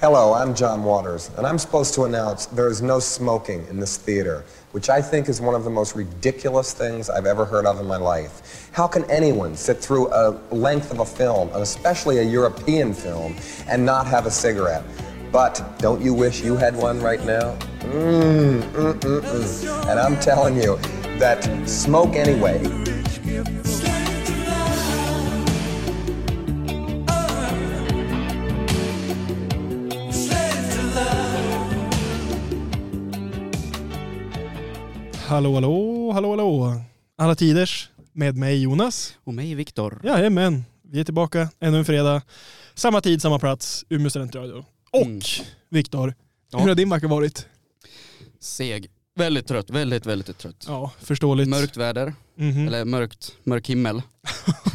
Hello, I'm John Waters, and I'm supposed to announce there is no smoking in this theater, which I think is one of the most ridiculous things I've ever heard of in my life. How can anyone sit through a length of a film, especially a European film, and not have a cigarette? But don't you wish you had one right now? Mm, mm, mm. And I'm telling you that smoke anyway Hallå, hallå, hallå, hallå. Alla tiders med mig Jonas. Och mig Viktor. Jajamän, vi är tillbaka ännu en fredag. Samma tid, samma plats, Umeå studentradio. Och Mm. Viktor, Ja. hur har din vecka varit? Seg. Väldigt trött, väldigt, väldigt trött. Ja, förståeligt. Mörkt väder, Mhm. eller mörkt, mörk himmel.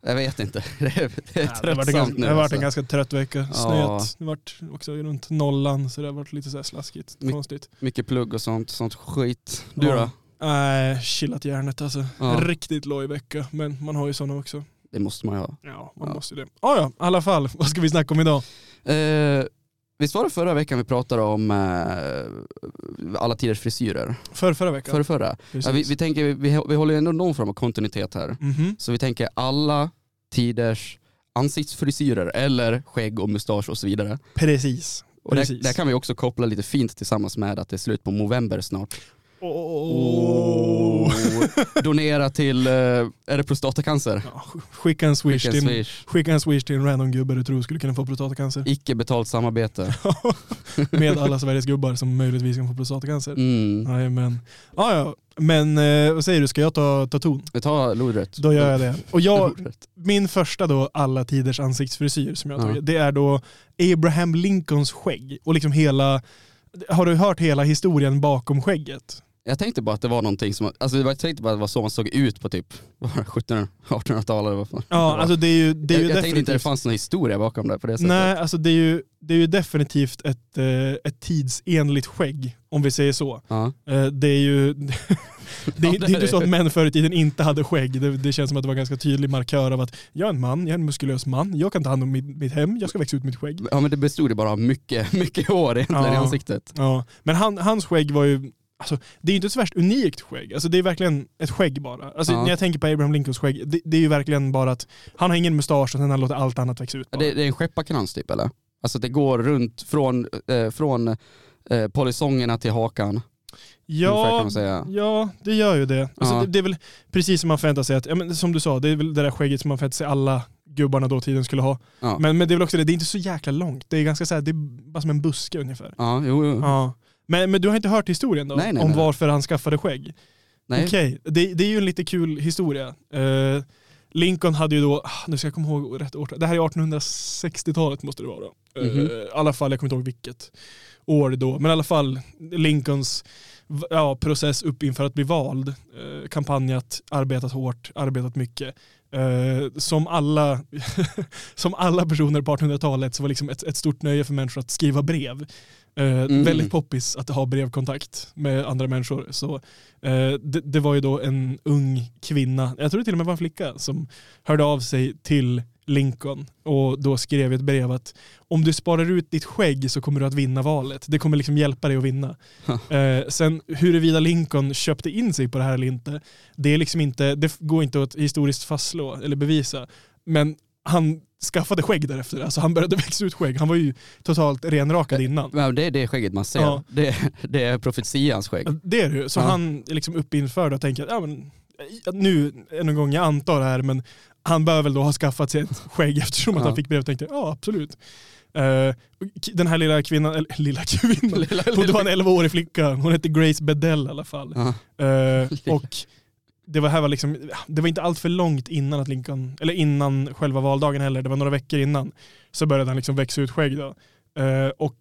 jag vet inte, det är, det är Ja, det har varit en, tröttsamt ganska, nu. det har varit alltså. en ganska trött vecka. Ja. Snöat. Det har varit också runt nollan så det har varit lite så här slaskigt. My- Konstigt. Mycket plugg och sånt, sånt skit. Du Ja. då? Nej, chillat hjärnet alltså. Ja. Riktigt loj vecka, men man har ju sådana också. Det måste man ju ha. Ja, man Ja. måste ju det. Ah, ja, i alla fall. Vad ska vi snacka om idag? Eh, visst var det förra veckan vi pratade om eh, alla tiders frisyrer? För förra veckan? Förra, förra. Ja, vi, vi, tänker, vi, vi håller ju ändå någon form av kontinuitet här. Mhm. Så vi tänker alla tiders ansiktsfrisyrer eller skägg och mustasch och så vidare. Precis. Och där, där kan vi också koppla lite fint tillsammans med att det är slut på november snart. Åh. Donera till, eh, är det prostatacancer? Ja, skicka en swish, Skicka en till, swish. skicka en swish till en random gubbe du tror skulle kunna få prostatacancer. Icke betalt samarbete. Med alla Sveriges gubbar som möjligtvis kan få prostatacancer. Mm. Jajamän. Ah, ja. Men eh, vad säger du, ska jag ta, ta ton? Vi tar lodrätt. Då gör jag det. Och jag, min första då alla tiders ansiktsfrisyr som jag har Ja. det är då Abraham Lincolns skägg. Och liksom hela, har du hört hela historien bakom skägget? Jag tänkte bara att det var någonting som, alltså jag tänkte bara att det var så man såg ut på typ 1700-1800-talet eller vad fan. Ja, alltså det är ju, det är jag, ju jag tänkte inte definitivt... det fanns någon historia bakom det på det sättet. Nej, alltså det är ju, det är ju definitivt ett, eh, ett tidsenligt skägg, om vi säger så. Ja. Eh, Det är ju det, det, är inte så att män förr i tiden inte hade skägg. Det, det känns som att det var en ganska tydlig markör av att jag är en man, jag är en muskulös man, jag kan ta hand om mitt, mitt hem, jag ska växa ut mitt skägg. ja men det bestod ju bara av mycket, mycket hår egentligen Ja. i ansiktet. Ja. Men han, hans skägg var ju, alltså, det är ju inte ett så värst unikt skägg, alltså, det är verkligen ett skägg bara. Alltså, Ja. När jag tänker på Abraham Lincolns skägg, det, det är ju verkligen bara att han har ingen mustasch och sen han låter allt annat växa ut. Ja. Det, det är en skepparkrans typ eller? Alltså det går runt från, eh, från eh, polisongerna till hakan. Ja, ja, det gör ju det. Alltså, Ja. det. Det är väl precis som man förväntar sig att, ja, men som du sa, det är väl det där skägget som man förväntar sig alla gubbarna då tiden skulle ha. Ja, Men, men det är väl också det, det är inte så jäkla långt. Det är ganska så här, det är bara som en buske ungefär. ja jo, jo. Ja. Men, men du har inte hört historien då? Nej, nej, om nej. varför han skaffade skägg? Nej. Okej, det, det är ju en lite kul historia. Eh, Lincoln hade ju då, ah, nu ska jag komma ihåg rätt år, det här är 1860-talet måste det vara. Eh, Mhm. I alla fall, jag kommer inte ihåg vilket år då, men i alla fall Lincolns ja, process upp inför att bli vald. Eh, kampanjat, arbetat hårt, arbetat mycket. Eh, som, alla, som alla personer på 1800-talet så var liksom ett, ett stort nöje för människor att skriva brev. Eh, Mm. Väldigt poppis att ha brevkontakt med andra människor. Så, eh, det, det var ju då en ung kvinna, jag tror det till och med var en flicka, som hörde av sig till Lincoln och då skrev ett brev att om du sparar ut ditt skägg så kommer du att vinna valet. Det kommer liksom hjälpa dig att vinna. eh, sen huruvida Lincoln köpte in sig på det här eller inte, det, är liksom inte, det går inte att historiskt fastslå eller bevisa. Men han skaffade skägg därefter. Alltså han började växa ut skägg. Han var ju totalt renrakad innan. Men det är det skägget man ser. Ja. Det, det är profetians skägg. Ja, Det är det ju. Så Ja. han är liksom uppinförd och tänker att ja, men, nu, en gång, jag antar det här, men han bör väl då ha skaffat sig ett skägg eftersom att Ja. han fick brev och tänkte ja absolut. Eh, k- den här lilla kvinnan, eller lilla kvinnan, Lilla- det var en 11-årig flicka, hon hette Grace Bedell i alla fall. Ja. Eh, och det var, här var liksom, det var inte allt för långt innan att Lincoln, eller innan själva valdagen heller, det var några veckor innan, så började han liksom växa ut skägg då. Eh, och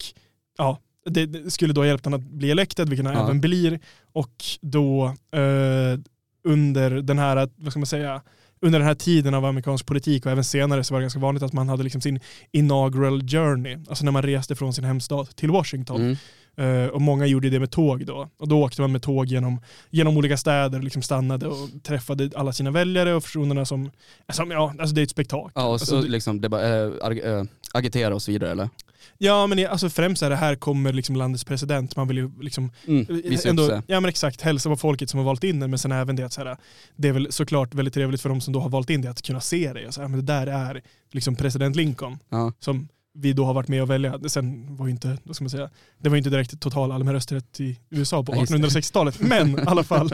ja, det, det skulle då hjälpt honom att bli elected, vilket han Ja. även blir. Och då eh, under den här, vad ska man säga, under den här tiden av amerikansk politik och även senare så var det ganska vanligt att man hade liksom sin inaugural journey, alltså när man reste från sin hemstad till Washington. Mm. Eh, och många gjorde det med tåg då. Och då åkte man med tåg genom, genom olika städer, liksom stannade och träffade alla sina väljare och personerna som, som ja, alltså det är ett spektakel. Ja, och så Alltså, det- liksom det bara, äh, äh, agitera och så vidare eller? Ja men alltså främst är det här kommer liksom landets president, man vill ju liksom mm, visa ändå. Ja men exakt, hälsa på folket som har valt in den men sen även det att så här, det är väl såklart väldigt trevligt för de som då har valt in det att kunna se det. Så här, men det där är liksom president Lincoln ja. som vi då har varit med och välja. Sen var ju inte, vad ska man säga, det var inte direkt total allmän rösträtt i USA på 1860-talet men i alla fall.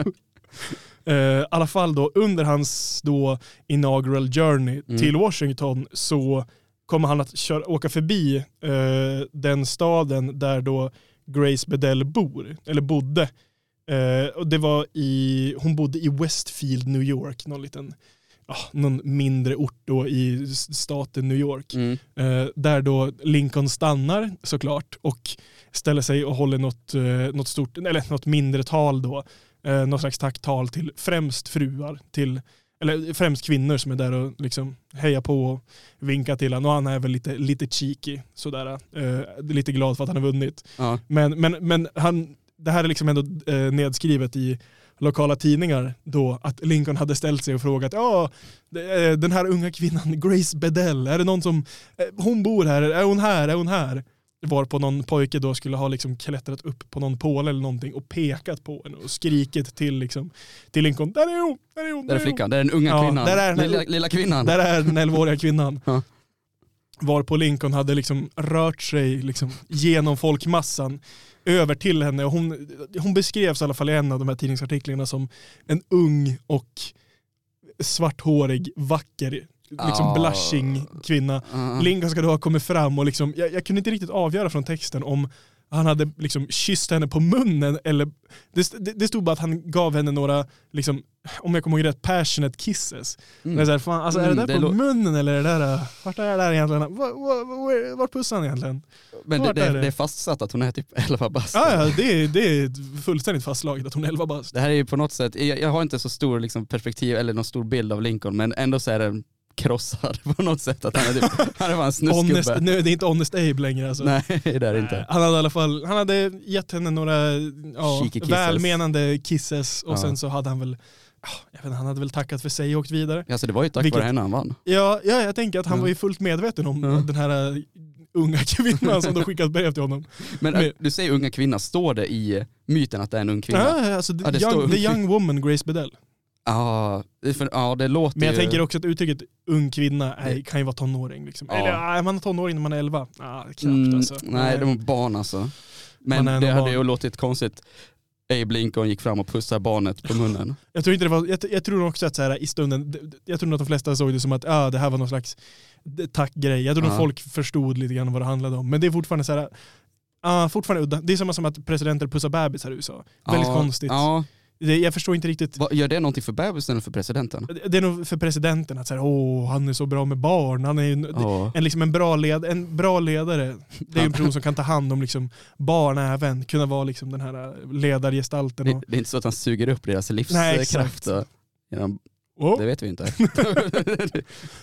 Uh, I alla fall då under hans då inaugural journey mm. till Washington så kommer han att köra, åka förbi uh, den staden där då Grace Bedell bor, eller bodde. Uh, och det var i, hon bodde i Westfield, New York, någon liten ah, någon mindre ort då i staten New York. Mm. Eh, där då Lincoln stannar såklart och ställer sig och håller något, eh, något, stort, eller något mindre tal då. Eh, något slags tacktal till främst fruar, till, eller främst kvinnor som är där och liksom hejar på och vinkar till honom. Och han är väl lite, lite cheeky, sådär. Eh, lite glad för att han har vunnit. Ja. Men, men, men han, det här är liksom ändå eh, nedskrivet i lokala tidningar då att Lincoln hade ställt sig och frågat ja, den här unga kvinnan Grace Bedell, är det någon som, eh, hon bor här, är hon här, är hon här? Var på någon pojke då skulle ha liksom klättrat upp på någon påle eller någonting och pekat på henne och skrikit till, liksom, till Lincoln, där är hon, där är hon. Där är flickan, där är den unga ja, kvinnan, där är den, lilla, lilla kvinnan. Där är den 11-åriga kvinnan. Ja. Varpå Lincoln hade liksom rört sig liksom genom folkmassan över till henne. Och hon, hon beskrevs i alla fall i en av de här tidningsartiklarna som en ung och svarthårig, vacker, liksom oh. blushing kvinna. Uh. Lincoln ska då ha kommit fram och liksom, jag, jag kunde inte riktigt avgöra från texten om han hade liksom kysst henne på munnen eller det, det, det stod bara att han gav henne några, liksom, om jag kommer ihåg rätt, passionate kisses. Mm. Men så här, fan, alltså, är det mm, där det på munnen eller är det där, vart är det där egentligen? Vart, vart, vart pussar han egentligen? Men det, det, är det? är fastsatt att hon är typ 11 bast. Ja, ja det, är, det är fullständigt fastslaget att hon är 11 bast. Det här är ju på något sätt, jag, jag har inte så stor liksom, perspektiv eller någon stor bild av Lincoln men ändå så är det krossad på något sätt. Att han är, typ, han är en snusgubbe. nu, det är inte Honest Abe längre alltså. Nej det är det inte. Han hade i alla fall, han hade gett henne några ja, välmenande kisses och ja. sen så hade han väl jag vet inte, han hade väl tackat för sig och åkt vidare. Ja, så det var ju tack Vilket, vare henne han vann. Ja, ja, jag tänker att han mm. var ju fullt medveten om mm. den här äh, unga kvinnan som då skickat brev till honom. Men, Men du säger unga kvinna, står det i myten att det är en ung kvinna? Ja, alltså, ja, young, the young woman Grace Bedell. Ja, ja det låter Men jag ju... tänker också att uttrycket ung kvinna är, kan ju vara tonåring. Liksom. Ja. Eller är man tonåring när man är 11? Ah, knappt mm, alltså. Nej, de är barn alltså. Men det hade barn. ju låtit konstigt. Abe Lincoln gick fram och pussade barnet på munnen. jag tror inte det var, jag, jag tror också att så här, i stunden, jag tror att de flesta såg det som att ah, det här var någon slags tackgrej. Jag tror att folk förstod lite grann vad det handlade om. Men det är fortfarande så här, ah, fortfarande udda. Det är samma som att presidenter pussar bebisar i USA. Väldigt konstigt. Ja. Jag förstår inte riktigt. Va, gör det någonting för bebisen eller för presidenten? Det är nog för presidenten att säga åh han är så bra med barn, han är en, oh. en, liksom en, bra, led, en bra ledare. Det är en person som kan ta hand om liksom barn även, kunna vara liksom den här äh, ledargestalten. Det, det är inte så att han suger upp deras livskraft genom Oh. Det vet vi inte.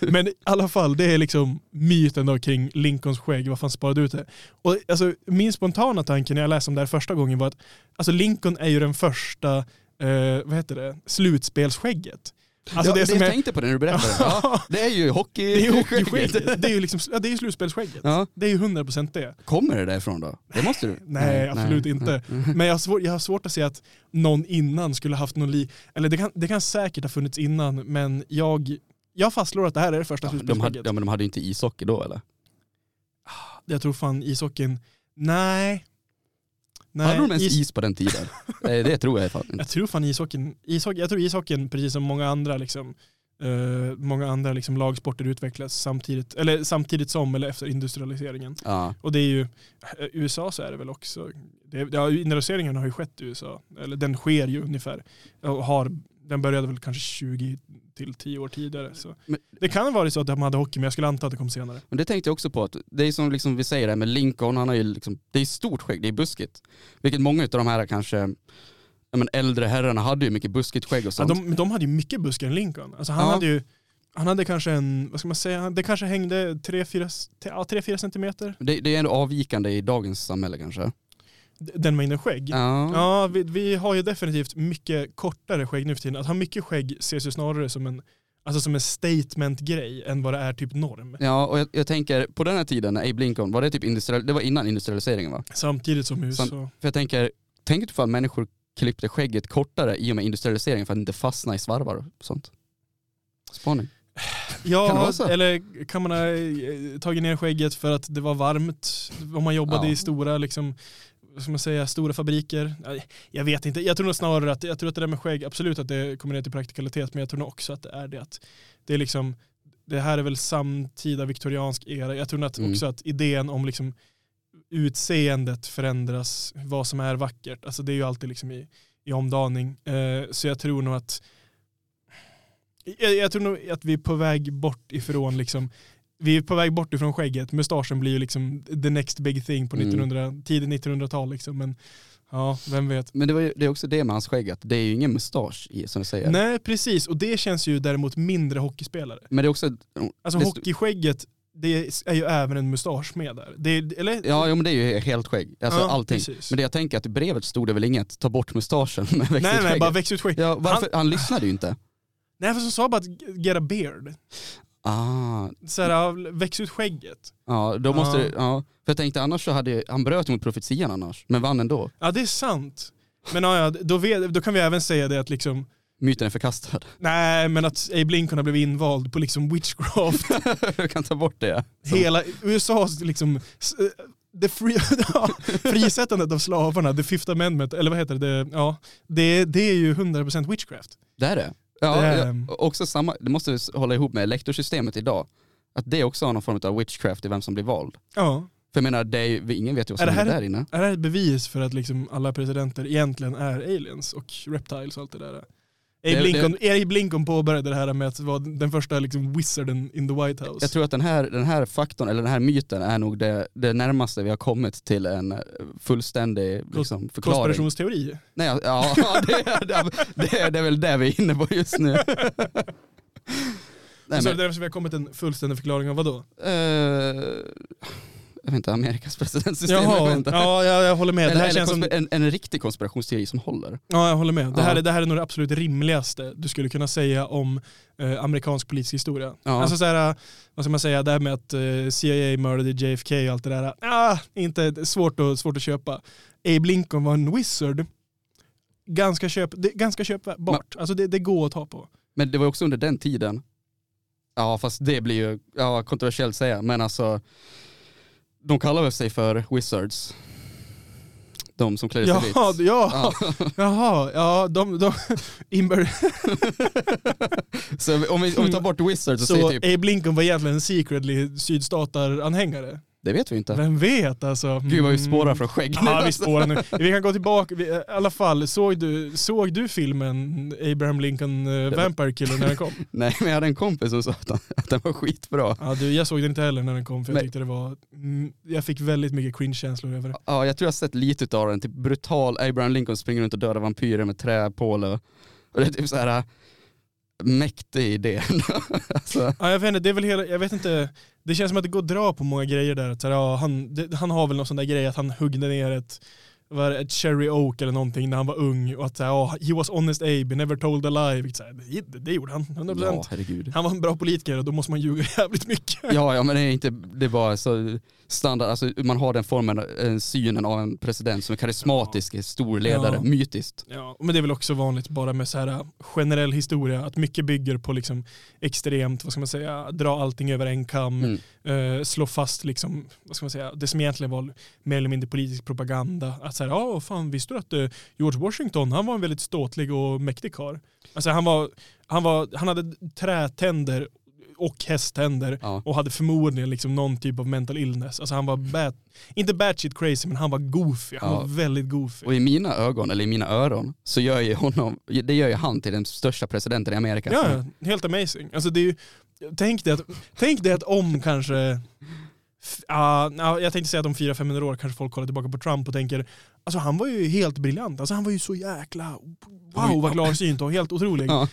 Men i alla fall, det är liksom myten då kring Lincolns skägg, varför han sparade ut det. Och alltså, min spontana tanke när jag läste om det här första gången var att alltså, Lincoln är ju den första eh, vad heter det, slutspelsskägget. Alltså ja, det, det jag är... tänkte på det när du berättade. Ja, det är ju hockeyskägget. Det är ju liksom, ja, det är slutspelsskägget. Ja. Det är ju 100% det. Kommer det därifrån då? Det måste du? Nej, absolut nej. inte. Men jag har, svårt, jag har svårt att se att någon innan skulle haft någon li... Eller det kan, det kan säkert ha funnits innan, men jag, jag fastslår att det här är det första ja, slutspelsskägget. De hade, ja, men de hade inte ishockey då eller? Jag tror fan ishockeyn... Nej, Nej, Hade de ens is... is på den tiden? det tror jag fan inte. Jag tror fan ishockeyn, ishockey, jag tror ishockeyn precis som många andra liksom, uh, många andra liksom lagsporter utvecklas samtidigt, eller samtidigt som eller efter industrialiseringen. Ja. Och det är ju, USA så är det väl också, det, ja, industrialiseringen har ju skett i USA, eller den sker ju ungefär, och har den började väl kanske 20 till 10 år tidigare. Så. Men, det kan ha varit så att de hade hockey, men jag skulle anta att det kom senare. Men det tänkte jag också på, att det är som liksom vi säger det med Lincoln, han har ju liksom, det är stort skägg, det är buskigt. Vilket många av de här kanske men äldre herrarna hade ju mycket buskigt skägg och sånt. Ja, de, de hade ju mycket buskar än Lincoln. Alltså han ja. hade ju han hade kanske en, vad ska man säga, det kanske hängde 3-4 centimeter. Det, det är ändå avvikande i dagens samhälle kanske. Den mängden skägg? Ja. ja vi, vi, har ju definitivt mycket kortare skägg nu för tiden. Att ha mycket skägg ses ju snarare som en alltså som en statement-grej än vad det är typ norm. Ja, och jag, jag tänker på den här tiden när Abe Lincoln, var det typ industriell, det var innan industrialiseringen va? Samtidigt som USA. För jag tänker, tänk ifall människor klippte skägget kortare i och med industrialiseringen för att inte fastna i svarvar och sånt. Spaning. Ja, Kan eller kan man ha eh, tagit ner skägget för att det var varmt? Om man jobbade Ja. i stora, liksom, ska man säga, stora fabriker? Ja, Jag vet inte. Jag tror nog snarare att, jag tror att det där med skägg, absolut att det kommer ner till praktikalitet, men jag tror nog också att det är det att det är liksom, det här är väl samtida viktoriansk era. Jag tror att Mm. också att idén om liksom utseendet förändras, vad som är vackert. Alltså det är ju alltid liksom i, i omdaning. Eh, så jag tror nog att jag, jag tror nog att vi är på väg bort ifrån liksom vi är på väg bort ifrån skägget. Mustaschen blir ju liksom the next big thing på Mm. 1900, tidigt 1900-tal. Liksom. Men ja, vem vet. Men det, var ju, det är också det med hans skägg, att det är ju ingen mustasch i som du säger. Nej, precis. Och det känns ju däremot mindre hockeyspelare. Men det är också, Alltså det, hockeyskägget, det är ju även en mustasch med där. Det är, eller? Ja, jo, men det är ju helt skägg. Alltså Ja, allting. precis. Men det jag tänker att i brevet stod det väl inget, ta bort mustaschen men väx nej, ut nej, skägget. bara väx ut skägg. Ja, varför? Han, lyssnade ju inte. Nej, för som sa bara att get a beard. Ah, Så här, väx ut skägget. ja då måste det, ja. För jag tänkte annars så hade, han bröt mot profetian annars, men vann ändå. Ja, det är sant. Men ja, då, vet, då kan vi även säga det att liksom, Myten är förkastad. nej men att Abe Lincoln har blivit invald på liksom witchcraft. jag kan ta bort det. Som- Hela USAs liksom, det ja, frisättandet av slavarna, the fifth amendment, eller vad heter det, det, ja, det, det är ju 100% witchcraft. Det är det. Ja, Det är- också samma, det måste hålla ihop med elektorsystemet idag. Att det också har någon form av witchcraft i vem som blir vald. Ja. För jag menar, det är ingen vet ju vad Är som det händer här- där inne. Är det här ett bevis för att liksom alla presidenter egentligen är aliens och reptiles och allt det där? Det- Lincoln, påbörjade det här med att vara den första liksom wizarden in the White House. Jag tror att den här, den här faktorn, eller den här myten är nog det, det närmaste vi har kommit till en eh, fullständig liksom, förklaring. Konspirationsteori. Nej, ja, det, är- det, är- det, är- det väl det vi är inne på just nu. Nej, så men, det är därför vi har kommit en fullständig förklaring av vad då? Eh, jag vet inte, Amerikas presidentsystem. jag Jaha, inte. ja, jag, jag håller med. Eller, det här känns som, en, en riktig konspirationsteori som håller. ja, jag håller med. Det här, är, det här är nog det absolut rimligaste du skulle kunna säga om eh, amerikansk politisk historia. Ja. Alltså så här, vad ska man säga, det här med att eh, CIA mördade JFK och allt det där. Ah, inte svårt att, svårt att köpa. Abe Lincoln var en wizard. Ganska, köp, det, ganska köpbart. Alltså det, det går att ta på. Men det var också under den tiden, ja fast det blir ju ja, kontroversiellt att säga, men alltså de kallar väl sig för wizards. De som klär sig Jaha, vitt. ja, Ja. jaha, ja, de, de, Imber, Så om vi, om vi tar bort wizards och så säger typ, Abe Lincoln var egentligen en secretly sydstatar-anhängare. Det vet vi inte. Vem vet alltså. Gud vad vi Mm. spårar från skägg nu, Ja vi alltså. spårar nu. Vi kan gå tillbaka, i alla fall, såg du, såg du filmen Abraham Lincoln uh, var- Vampire Killer när den kom? Nej men jag hade en kompis som sa att, han, att den var skitbra. Ja, du, jag såg den inte heller när den kom för jag Nej. tyckte det var, mm, jag fick väldigt mycket cringe-känslor över det. Ja jag tror jag sett lite av den, typ brutal Abraham Lincoln springer runt och dödar vampyrer med träpåle. Och det är typ så här mäktig idé. alltså, Ja, jag vet inte, det är väl hela, jag vet inte, det känns som att det går att dra på många grejer där. Att, så här, ja, han, det, han har väl någon sån där grej att han huggde ner ett, var ett cherry oak eller någonting när han var ung och att här, ja, he was honest Abe, never told a lie. Så här, det, det gjorde han, 100%. ja herregud. Han var en bra politiker och då måste man ljuga jävligt mycket. Ja, ja men det är inte, det är bara så standard, alltså man har den formen, eh, synen av en president som är karismatisk, är stor ledare, Ja. mytiskt. Ja, men det är väl också vanligt bara med så här äh, generell historia, att mycket bygger på liksom extremt, vad ska man säga, dra allting över en kam, Mm. eh, slå fast liksom, vad ska man säga, det som egentligen var mer eller mindre politisk propaganda. Att säga, ja fan visste du att eh, George Washington, han var en väldigt ståtlig och mäktig karl. Alltså han var, han var, han hade trätänder och hästtänder Ja. och hade förmodligen liksom någon typ av mental illness. Alltså han var, bat, inte batshit crazy men han var goofy, han Ja. var väldigt goofy. Och i mina ögon, eller i mina öron, så gör ju honom, det gör ju han till den största presidenten i Amerika. Ja, helt amazing. Alltså det är ju, tänk, dig att, tänk dig att om kanske, ja, jag tänkte säga att om 400-500 år kanske folk kollar tillbaka på Trump och tänker, alltså han var ju helt briljant, alltså han var ju så jäkla, wow vad klarsynt och helt otrolig. Ja.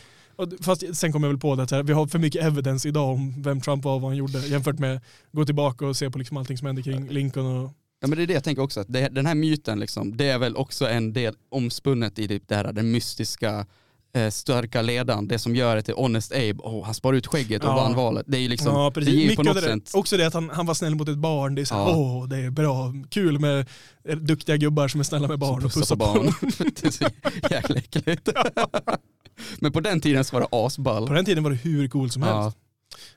Fast sen kommer jag väl på det att här, vi har för mycket evidence idag om vem Trump var och vad han gjorde jämfört med gå tillbaka och se på liksom allting som hände kring Lincoln och Ja men det är det jag tänker också, att det, den här myten liksom, det är väl också en del omspunnet i det, det här, den mystiska starka ledaren, det som gör det till Honest Abe, oh, han sparar ut skägget och Ja. vann valet. Det är ju liksom, ja, det precis. ger ju Mycket på något det sätt Också det att han, han var snäll mot ett barn. Det är så här, Ja. åh, det är bra. Kul med eh, duktiga gubbar som är snälla med barn och pussar på dem. det är jäkla äckligt. Men på den tiden så var det På asball. den tiden var det hur cool som helst.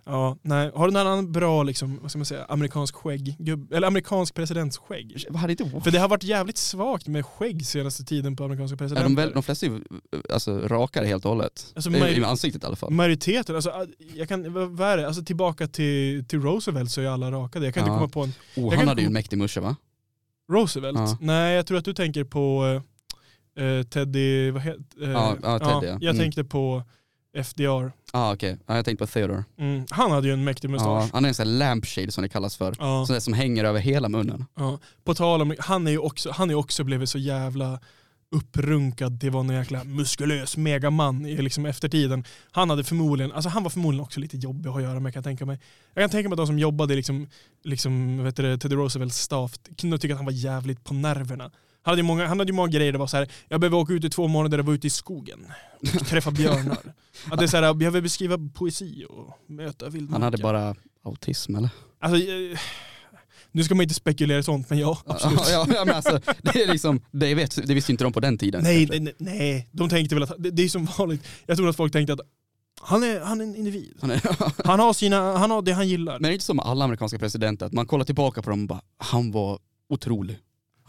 Ja, nej. Har du någon annan bra, liksom, vad ska man säga, amerikansk skägg, eller amerikansk presidentskägg? Vad inte För det har varit jävligt svagt med skägg senaste tiden på amerikanska Ja, presidenter. de, väl, de flesta är ju alltså, rakare helt och hållet. Alltså, I, ansiktet i alla fall. Majoriteten, alltså, jag kan, vad är det? Alltså, tillbaka till, till Roosevelt så är alla rakade. Jag kan Ja. inte komma på en Oh, han hade ju en mäktig morsa va? Roosevelt. Ja. Nej, jag tror att du tänker på eh, eh, Teddy, vad heter eh, Ja, ja, Teddy, ja. Jag Mm. tänkte på FDR. Ah, okej. Ja, jag tänkte på Theodore. Mm. Han hade ju en mäktig mustasch. han är en sån här lampshade som det kallas för. Ja. Sån där som hänger över hela munnen. Ja. På tal om, han är ju också, han är också blivit så jävla upprunkad till vad en jäkla muskulös megaman i liksom eftertiden. Han hade förmodligen, alltså han var förmodligen också lite jobbig att göra med kan jag tänka mig. Jag kan tänka mig att de som jobbade i liksom, liksom, vet du, Teddy Roosevelts staff kunde tycka att han var jävligt på nerverna. Han hade ju många, han hade ju många grejer, det var så här, jag behöver åka ut i två månader och vara ute i skogen och träffa björnar. Att det är så här, jag behöver beskriva poesi och möta vildmarken. Han hade bara autism eller? Alltså, eh, nu ska man inte spekulera i sånt, men ja, absolut. Ja, ja, men alltså, det, är liksom, det, vet, det visste inte de på den tiden. Nej, nej, nej, de tänkte väl att, det, det är som vanligt, jag tror att folk tänkte att han är, han är en individ. Han är- Han har, sina, han har det han gillar. Men det är inte som alla amerikanska presidenter, att man kollar tillbaka på dem och bara, han var otrolig.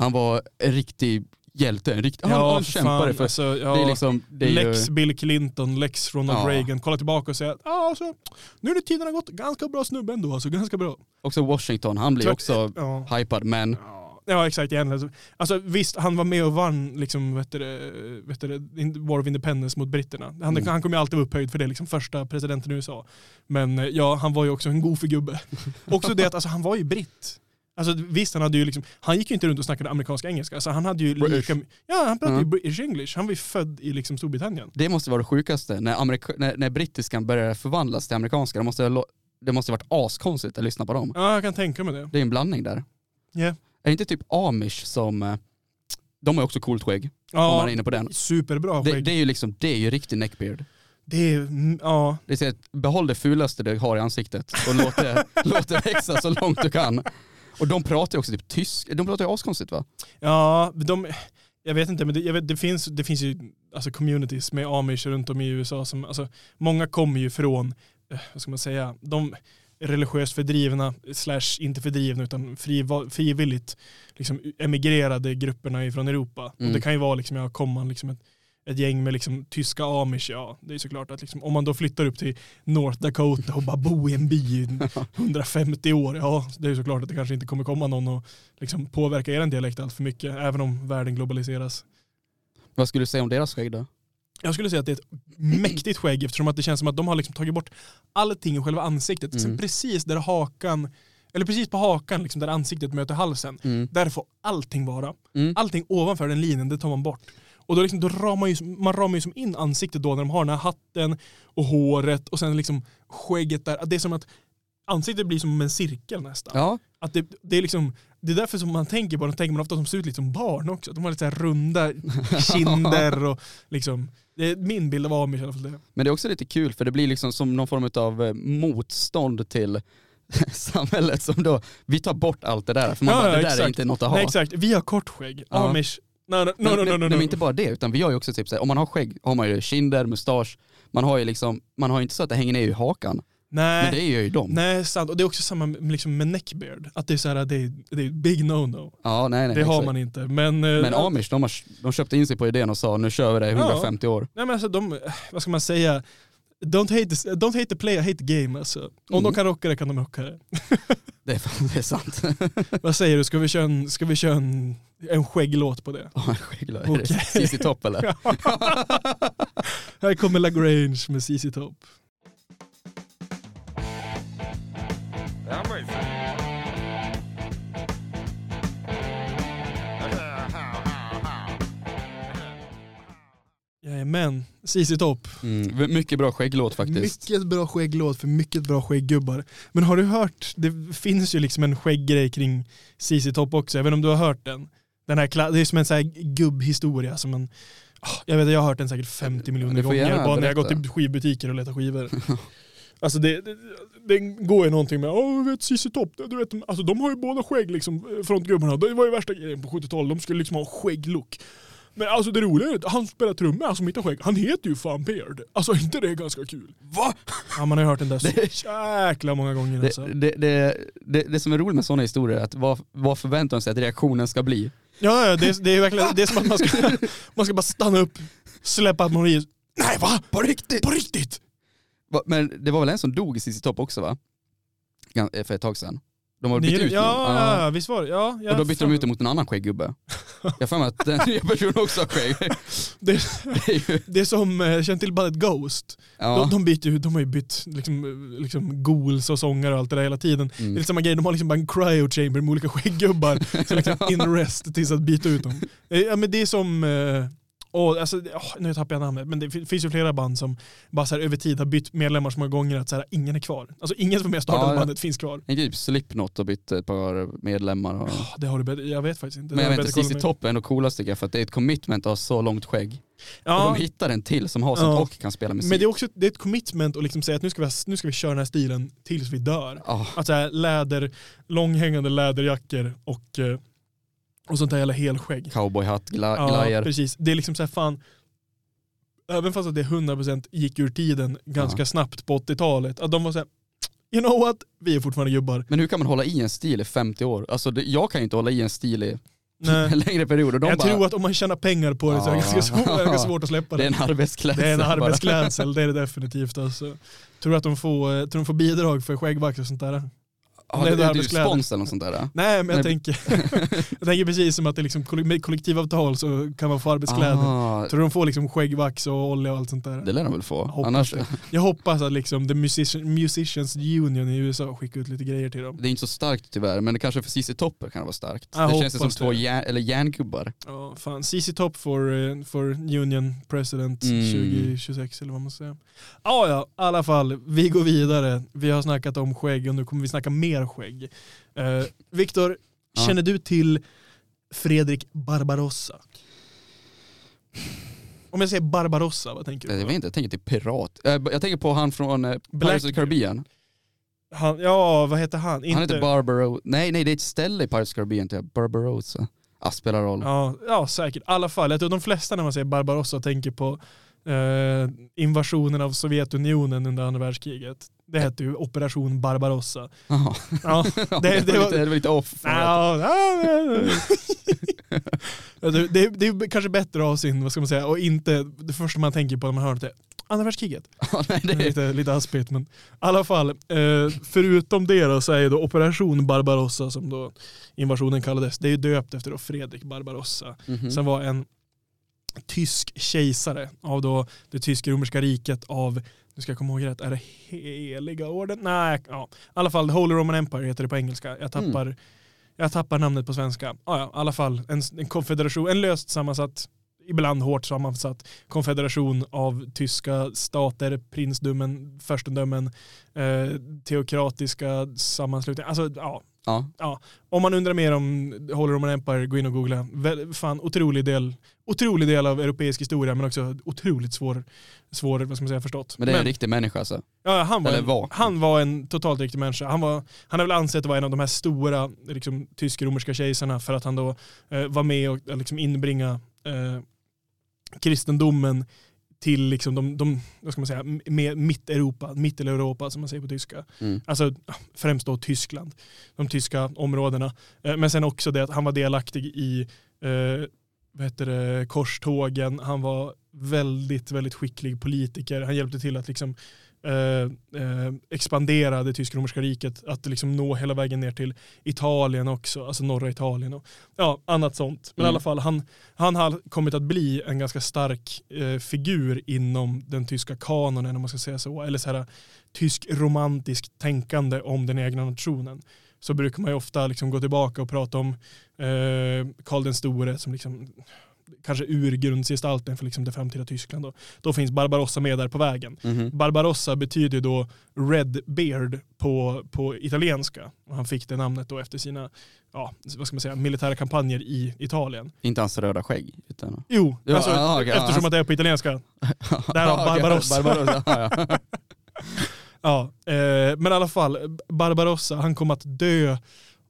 Han var en riktig hjälte, en riktig, han, han för kämpade för, alltså, ja, det är liksom, det är Lex ju, Bill Clinton, Lex Ronald Ja. Reagan, kolla tillbaka och säga att ah, alltså, nu när tiden har gått, ganska bra snubbe ändå, alltså, ganska bra. också Washington, han blir Så- också Ja. hypad men Ja exakt, egentligen. Alltså, visst, han var med och vann liksom, vet det, vet det, War of Independence mot britterna. Han, Mm. han kommer ju alltid vara upphöjd för det, liksom, första presidenten i USA. Men eh, ja, han var ju också en god gubbe. också det att alltså, han var ju britt. Alltså, visst, han, hade ju liksom, han gick ju inte runt och snackade amerikansk engelska. Alltså, han hade ju British. lika, ja, han pratade ju Mm. British English. Han var ju född i liksom, Storbritannien. det måste vara det sjukaste. När, amerika, när, när brittiskan börjar förvandlas till amerikanska, det måste, det måste varit askonstigt att lyssna på dem. Ja, jag kan tänka mig det. Det är en blandning där. Ja. Är det inte typ amish som, eh, de har också coolt skägg, om man Ja, är inne på den. superbra Det, skägg. det är ju liksom, det är ju riktig neckbeard. Det är, mm, ja. Det är behåll det fulaste du har i ansiktet och låt det, låt det växa så långt du kan. Och de pratar ju också typ tysk, de pratar ju askonstigt va? Ja, de, jag vet inte, men det, jag vet, det, finns, det finns ju alltså communities med amish runt om i USA. Som, alltså, många kommer ju från, eh, vad ska man säga, de religiöst fördrivna, slash inte fördrivna utan fri, frivilligt liksom, emigrerade grupperna från Europa. Mm. Och det kan ju vara liksom, ja, kommer liksom ett, ett gäng med liksom, tyska amish, ja det är såklart att liksom, om man då flyttar upp till North Dakota och bara bo i en by i 150 år, ja det är såklart att det kanske inte kommer komma någon och liksom påverka er dialekt allt för mycket, även om världen globaliseras. Vad skulle du säga om deras skägg då? Jag skulle säga att det är ett mäktigt skägg eftersom att det känns som att de har liksom tagit bort allting i själva ansiktet. Mm. Sen precis där hakan, eller precis på hakan liksom där ansiktet möter halsen, Mm. där får allting vara. Mm. Allting ovanför den linjen, det tar man bort. Och då, liksom, då ramar ju, man ramar ju som in ansiktet då när de har den här hatten och håret och sen liksom skägget där. Det är som att ansiktet blir som en cirkel nästan. Ja, Att det, det, är liksom, det är därför som man tänker på dem, tänker man ofta att de ser ut lite som barn också. De har lite så runda kinder och liksom, det är min bild av amish i alla fall. Det. men det är också lite kul för det blir liksom som någon form av eh, motstånd till samhället som då, vi tar bort allt det där för man Ja, bara, ja, det där är inte något att ha. Nej exakt, vi har kort skägg. Ja. Amish, no, no, no, no, no, men, nej, inte bara det, utan vi har ju också typ så här, om man har skägg har man ju kinder, mustasch, man har ju liksom, man har ju inte så att det hänger ner i hakan. Nej. Men det är ju de. Nej, sant. Och det är också samma med- liksom med neckbeard. Att det är så här, det är, det är big no-no. Ja, nej, nej, Det har exakt. man inte. Men, eh, Men amish, de, har, de köpte in sig på idén och sa nu kör vi det i 150 år. Nej men alltså de, vad ska man säga? Don't hate, the, don't hate the player, hate the game alltså. Om Mm. de kan rocka det kan de rocka det. Det är, fan- det är sant. Vad säger du, ska vi köra en, ska vi köra en, en skägglåt på det? Ja. Är Okej. det CC Topp eller? Här kommer LaGrange med CC Top. Jajamän, CC Top. Mm, mycket bra skägglåt faktiskt. Mycket bra skägglåt för mycket bra skägggubbar. Men har du hört, det finns ju liksom en skägggrej kring CC Top också, även om du har hört den. Den här, det är som en sån här gubbhistoria som man Jag vet jag har hört den säkert 50 miljoner gånger bara när jag gått berätta. till skivbutiker och letat skivor. Alltså det, det, det går ju någonting med, åh vet ZZ Top, du vet, alltså de har ju båda skägg liksom, frontgubbarna. Det var ju värsta grejen på 70-talet, de skulle liksom ha skägglook. Men alltså det roliga är att han spelar trummor, han som inte har skägg, han heter ju fan Beard. Alltså inte det är ganska kul? Va? Ja man har ju hört den där så jäkla många gånger alltså. Det, det, det, det, som är roligt med sådana historier är att vad, vad förväntar man sig att reaktionen ska bli? Ja, ja det, är- det är verkligen, det är som att man ska, man ska bara stanna upp, släppa harmoni. Nej va? På riktigt? På riktigt? Va, Men det var väl en som dog i ZZ Top också va? Eh, För ett tag sedan. De har bytt Ni- ut ja, ja, ja, visst var det? Ja, ja, Och då bytte de ut det mot en annan skägggubbe. Jag har att den nya personen också har skägg. Det, Det är som, eh, känn till bandet Ghost. ja. De, de, byter de har ju bytt liksom, liksom ghouls och sångare och allt det där hela tiden. Det är Mm. lite samma grej, de har liksom bara en cryo chamber med olika skägggubbar som liksom in rest tills att byta ut dem. Eh, Ja, men det är som, åh, alltså, nu tappar jag namnet, men det fin- finns ju flera band som bara så här, över tid har bytt medlemmar så många gånger att så här, ingen är kvar. Alltså ingen som är med och startade Ja, bandet finns kvar. En typ Slipknot och bytt ett par medlemmar. Och... Åh, Det har du bättre, jag vet faktiskt inte. Men jag har vet inte, bättre ZZ koll Top är ändå coolast tycker jag för att det är ett commitment att ha så långt skägg. Och Ja, de hittar en till som har sånt Ja. och kan spela musik. men det är också det är ett commitment att liksom säga att nu ska, vi, nu ska vi köra den här stilen tills vi dör. Ja, Att så här, läder, långhängande läderjackor och, eh, och sånt där jävla helskägg. cowboyhatt, gla- Ja, glajer. precis. Det är liksom så här, fan, även fast att det 100% gick ur tiden ganska Ja. snabbt på 80-talet, att de var så här, you know what, vi är fortfarande gubbar. Men hur kan man hålla i en stil i 50 år? Alltså det, jag kan ju inte hålla i en stil i Nej. en längre period. Och de Jag bara, tror att om man tjänar pengar på det så är det ganska svårt, ganska svårt att släppa det är det. en arbetsklädsel. Det är en arbetsklädsel, det är det definitivt. Alltså. Tror att de får, eh, tror de får bidrag för skäggvax och sånt där? Är det, det är arbetskläder. spons eller något sånt där. Nej men jag Nej. tänker, jag tänker precis som att det liksom, med kollektivavtal så kan man få arbetskläder. Ah, Tror du de får liksom skäggvax och olja och allt sånt där? det lär de väl få. hoppas Annars. Jag hoppas att liksom the Musician, Musicians Union i USA skickar ut lite grejer till dem. det är inte så starkt tyvärr, men det kanske för CC Topper kan det vara starkt. Jag det känns som två järn, eller järngubbar. Ja, fan. CC Top for, eh, for Union President Mm. 2026 eller vad man säger. Ja, ja, i alla fall. Vi går vidare. Vi har snackat om skägg och nu kommer vi snacka mer skägg. Uh, Viktor, Ja. känner du till Fredrik Barbarossa? Om jag säger Barbarossa, vad tänker du Jag på? vet inte, jag tänker till pirat. Eh, Jag tänker på han från eh, Pirates of the Caribbean. Han, ja, vad heter han? Han heter Barbaro... Nej, nej det är ett ställe i Pirates of the Caribbean, till Barbarossa. Ah, spelar roll. Ja, ja, säkert. I alla fall. Jag tror de flesta när man säger Barbarossa tänker på eh, invasionen av Sovjetunionen under andra världskriget. Det hette ju Operation Barbarossa. Jaha. Ja, det, det det, var lite, det var lite off. ja, det, det, det är kanske bättre att ha sin, vad ska man säga, och inte det första man tänker på när man hör det. Andra världskriget. Ja, nej, Det är det, lite, lite aspigt men i alla fall. Eh, förutom det då så är då Operation Barbarossa som då invasionen kallades. Det är ju döpt efter då Fredrik Barbarossa. Mhm. Som var en tysk kejsare av då det tysk-romerska riket av, nu ska jag komma ihåg rätt, är det heliga orden? Nej, ja. i alla fall The Holy Roman Empire heter det på engelska. Jag tappar, jag tappar namnet på svenska. Ja, ja, i alla fall en, en konfederation, en löst sammansatt, ibland hårt sammansatt konfederation av tyska stater, prinsdömen, furstendömen, eh, teokratiska sammanslutningar. Alltså, ja, ja. om man undrar mer om Holy Roman Empire, gå in och googla. Väl- Fan, otrolig del, otrolig del av europeisk historia men också otroligt svår, svår vad ska man säga, förstått. Men det är en riktig människa alltså. ja, han, var eller en, var. han var en totalt riktig människa. Han, var, han är väl ansett att vara en av de här stora liksom, tysk-romerska kejsarna för att han då eh, var med och liksom, inbringa eh, kristendomen till liksom de, de vad ska man säga, med Mitt-Europa, Mitteleuropa som man säger på tyska. Mm. Alltså främst då Tyskland, de tyska områdena. Eh, Men sen också det att han var delaktig i eh, vad heter det, korstågen. Han var väldigt, väldigt skicklig politiker. Han hjälpte till att liksom, eh, eh, expandera det tysk-romerska riket. Att liksom nå hela vägen ner till Italien också, alltså norra Italien. Och, ja, annat sånt. Men i Mm. alla fall, han, han har kommit att bli en ganska stark eh, figur inom den tyska kanonen, om man ska säga så. Eller så här, tysk romantiskt tänkande om den egna nationen så brukar man ju ofta liksom gå tillbaka och prata om eh, Karl den store som liksom kanske urgrundsgestalten för liksom det framtida Tyskland. Då, då finns Barbarossa med där på vägen. Mhm. Barbarossa betyder då Red Beard på, på italienska. Och han fick det namnet då efter sina ja, vad ska man säga, militära kampanjer i Italien. Inte hans röda skägg. Utan... Jo, Ja, alltså, ja, ja, eftersom han- att det är på italienska. Därav Barbarossa. Barbarossa. Ja, ja. Ja, eh, men i alla fall, Barbarossa, han kom att dö,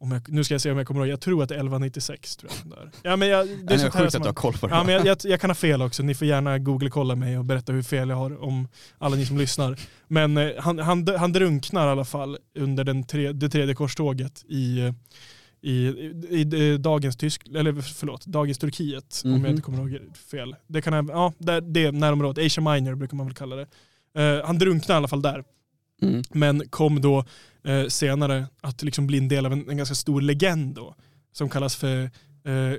jag, nu ska jag se om jag kommer ihåg, jag tror att det är 1196. Tror jag, där. Ja, men jag, det Det är är sjukt att du har koll på det. ja, men jag, jag, jag kan ha fel också, ni får gärna google-kolla mig och berätta hur fel jag har om alla ni som lyssnar. Men eh, han, han, han drunknar i alla fall under den tre, det tredje korståget i, eh, i, i, i dagens Tysk, eller förlåt, dagens Turkiet om Mhm. jag inte kommer ihåg fel. Det kan jag, ja, det, det närområdet, Asia Minor brukar man väl kalla det. Eh, han drunknar i alla fall där. Mm. Men kom då eh, senare att liksom bli en del av en, en ganska stor legend då, som kallas för eh,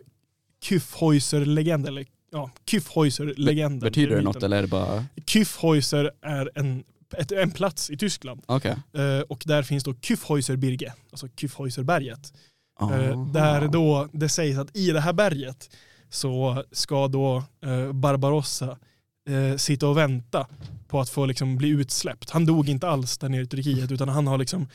Kyffhäuser-legend. Eller, ja, Kyffhäuser-legenden. Betyder det något eller är det bara... Kyffhäuser är en, ett, en plats i Tyskland. Okej. Eh, och där finns då Kyffhäuserbirge, alltså Kyffhäuserberget. Aha. där då det sägs att i det här berget så ska då eh, Barbarossa eh, sitta och vänta på att få liksom bli utsläppt. Han dog inte alls där nere i Turkiet utan han har liksom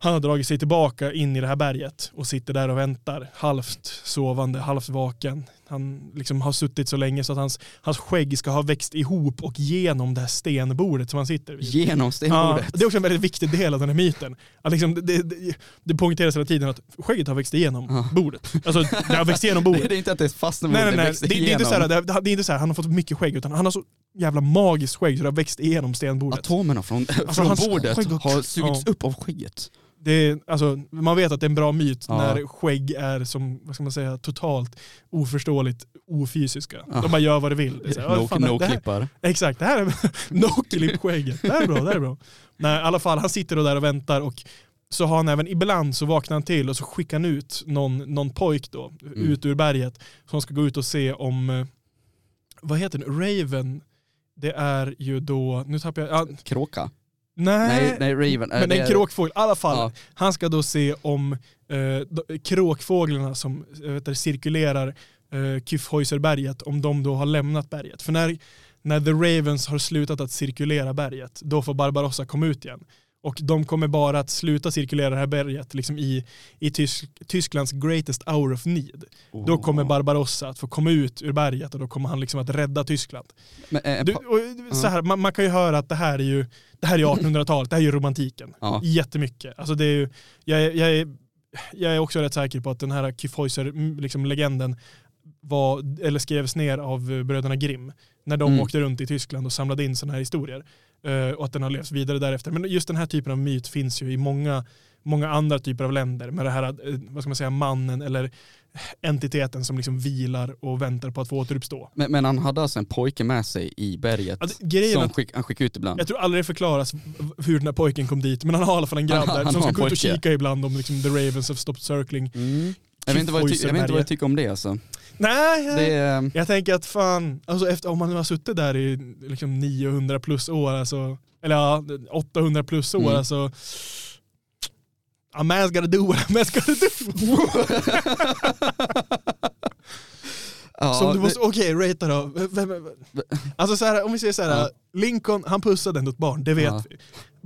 han har dragit sig tillbaka in i det här berget och sitter där och väntar, halvt sovande, halvt vaken. Han liksom har suttit så länge så att hans, hans skägg ska ha växt ihop och genom det här stenbordet som han sitter vid. Genom Ja, stenbordet. det är också en väldigt viktig del av den här myten. Att liksom, det, det, det poängteras hela tiden att skägget har växt igenom Ja. bordet. Alltså det har växt igenom Det bordet. är inte att det fastnar Nej, nej, det nej. Det, det, är inte så här, igenom. det, det är inte så här han har fått mycket skägg utan han har så jävla magiskt skägg så det har växt igenom stenbordet. Atomerna från, Alltså, från bordet har sugits ja. upp av skägget. Det är, alltså, man vet att det är en bra myt Ja. när skägg är som, vad ska man säga, totalt oförståeligt ofysiska. Ja. De bara gör vad de vill. Det är så här, "Vad No, fan, no det här- klippar. Exakt, det här är no-clip-skägget. Det här är bra, det här är bra. Nej, i alla fall, han sitter då där och väntar och så har han även, ibland så vaknar han till och så skickar han ut någon, någon pojk då, Mm. ut ur berget, som ska gå ut och se om, eh, vad heter det, Raven, det är ju då, nu tappar jag, ja, Kråka? Nej, Nej, nej Raven. äh, men det en kråkfågel, i alla fall. Ja. Han ska då se om eh, kråkfåglarna som eh, du, cirkulerar eh, Kyffhäuserberget, om de då har lämnat berget. För när, när The Ravens har slutat att cirkulera berget, då får Barbarossa komma ut igen. Och de kommer bara att sluta cirkulera det här berget liksom i, i Tysk, Tysklands greatest hour of need. Då kommer Barbarossa att få komma ut ur berget och då kommer han liksom att rädda Tyskland. Men, äh, Du, och, så här, man, man kan ju höra att det här är ju det här är 1800-talet, det här är ju romantiken. Ja. Jättemycket. Alltså det är ju, jag, är- jag, är, jag är också rätt säker på att den här Kyffhäuser-legenden liksom, legenden var, eller skrevs ner av eh, bröderna Grimm när de Mm. åkte runt i Tyskland och samlade in sådana här historier. Eh, och att den har levt vidare därefter. Men just den här typen av myt finns ju i många, många andra typer av länder med det här, eh, vad ska man säga, mannen eller entiteten som liksom vilar och väntar på att få återuppstå. men, men han hade alltså en pojke med sig i berget Ja, som att- skick, han skickade ut ibland. Jag tror aldrig det förklaras hur den här pojken kom dit, men han har i alla fall en grabb där som ska gå ut och kika ibland om liksom, the Ravens have stopped circling. Mm. Jag, vet inte vad jag, ty- jag vet inte vad jag tycker om det alltså. Nej, Det är, jag tänker att fan, alltså efter, om man nu har suttit där i liksom 900 plus år, alltså, eller ja, 800 plus år, Mm. alltså A man's gotta do what a man's gotta do. ja, Som du det- måste, okej, ratea då. Vem, vem, alltså så här, om vi säger så här, Ja. Lincoln, han pussade ändå ett barn, det vet Ja. vi.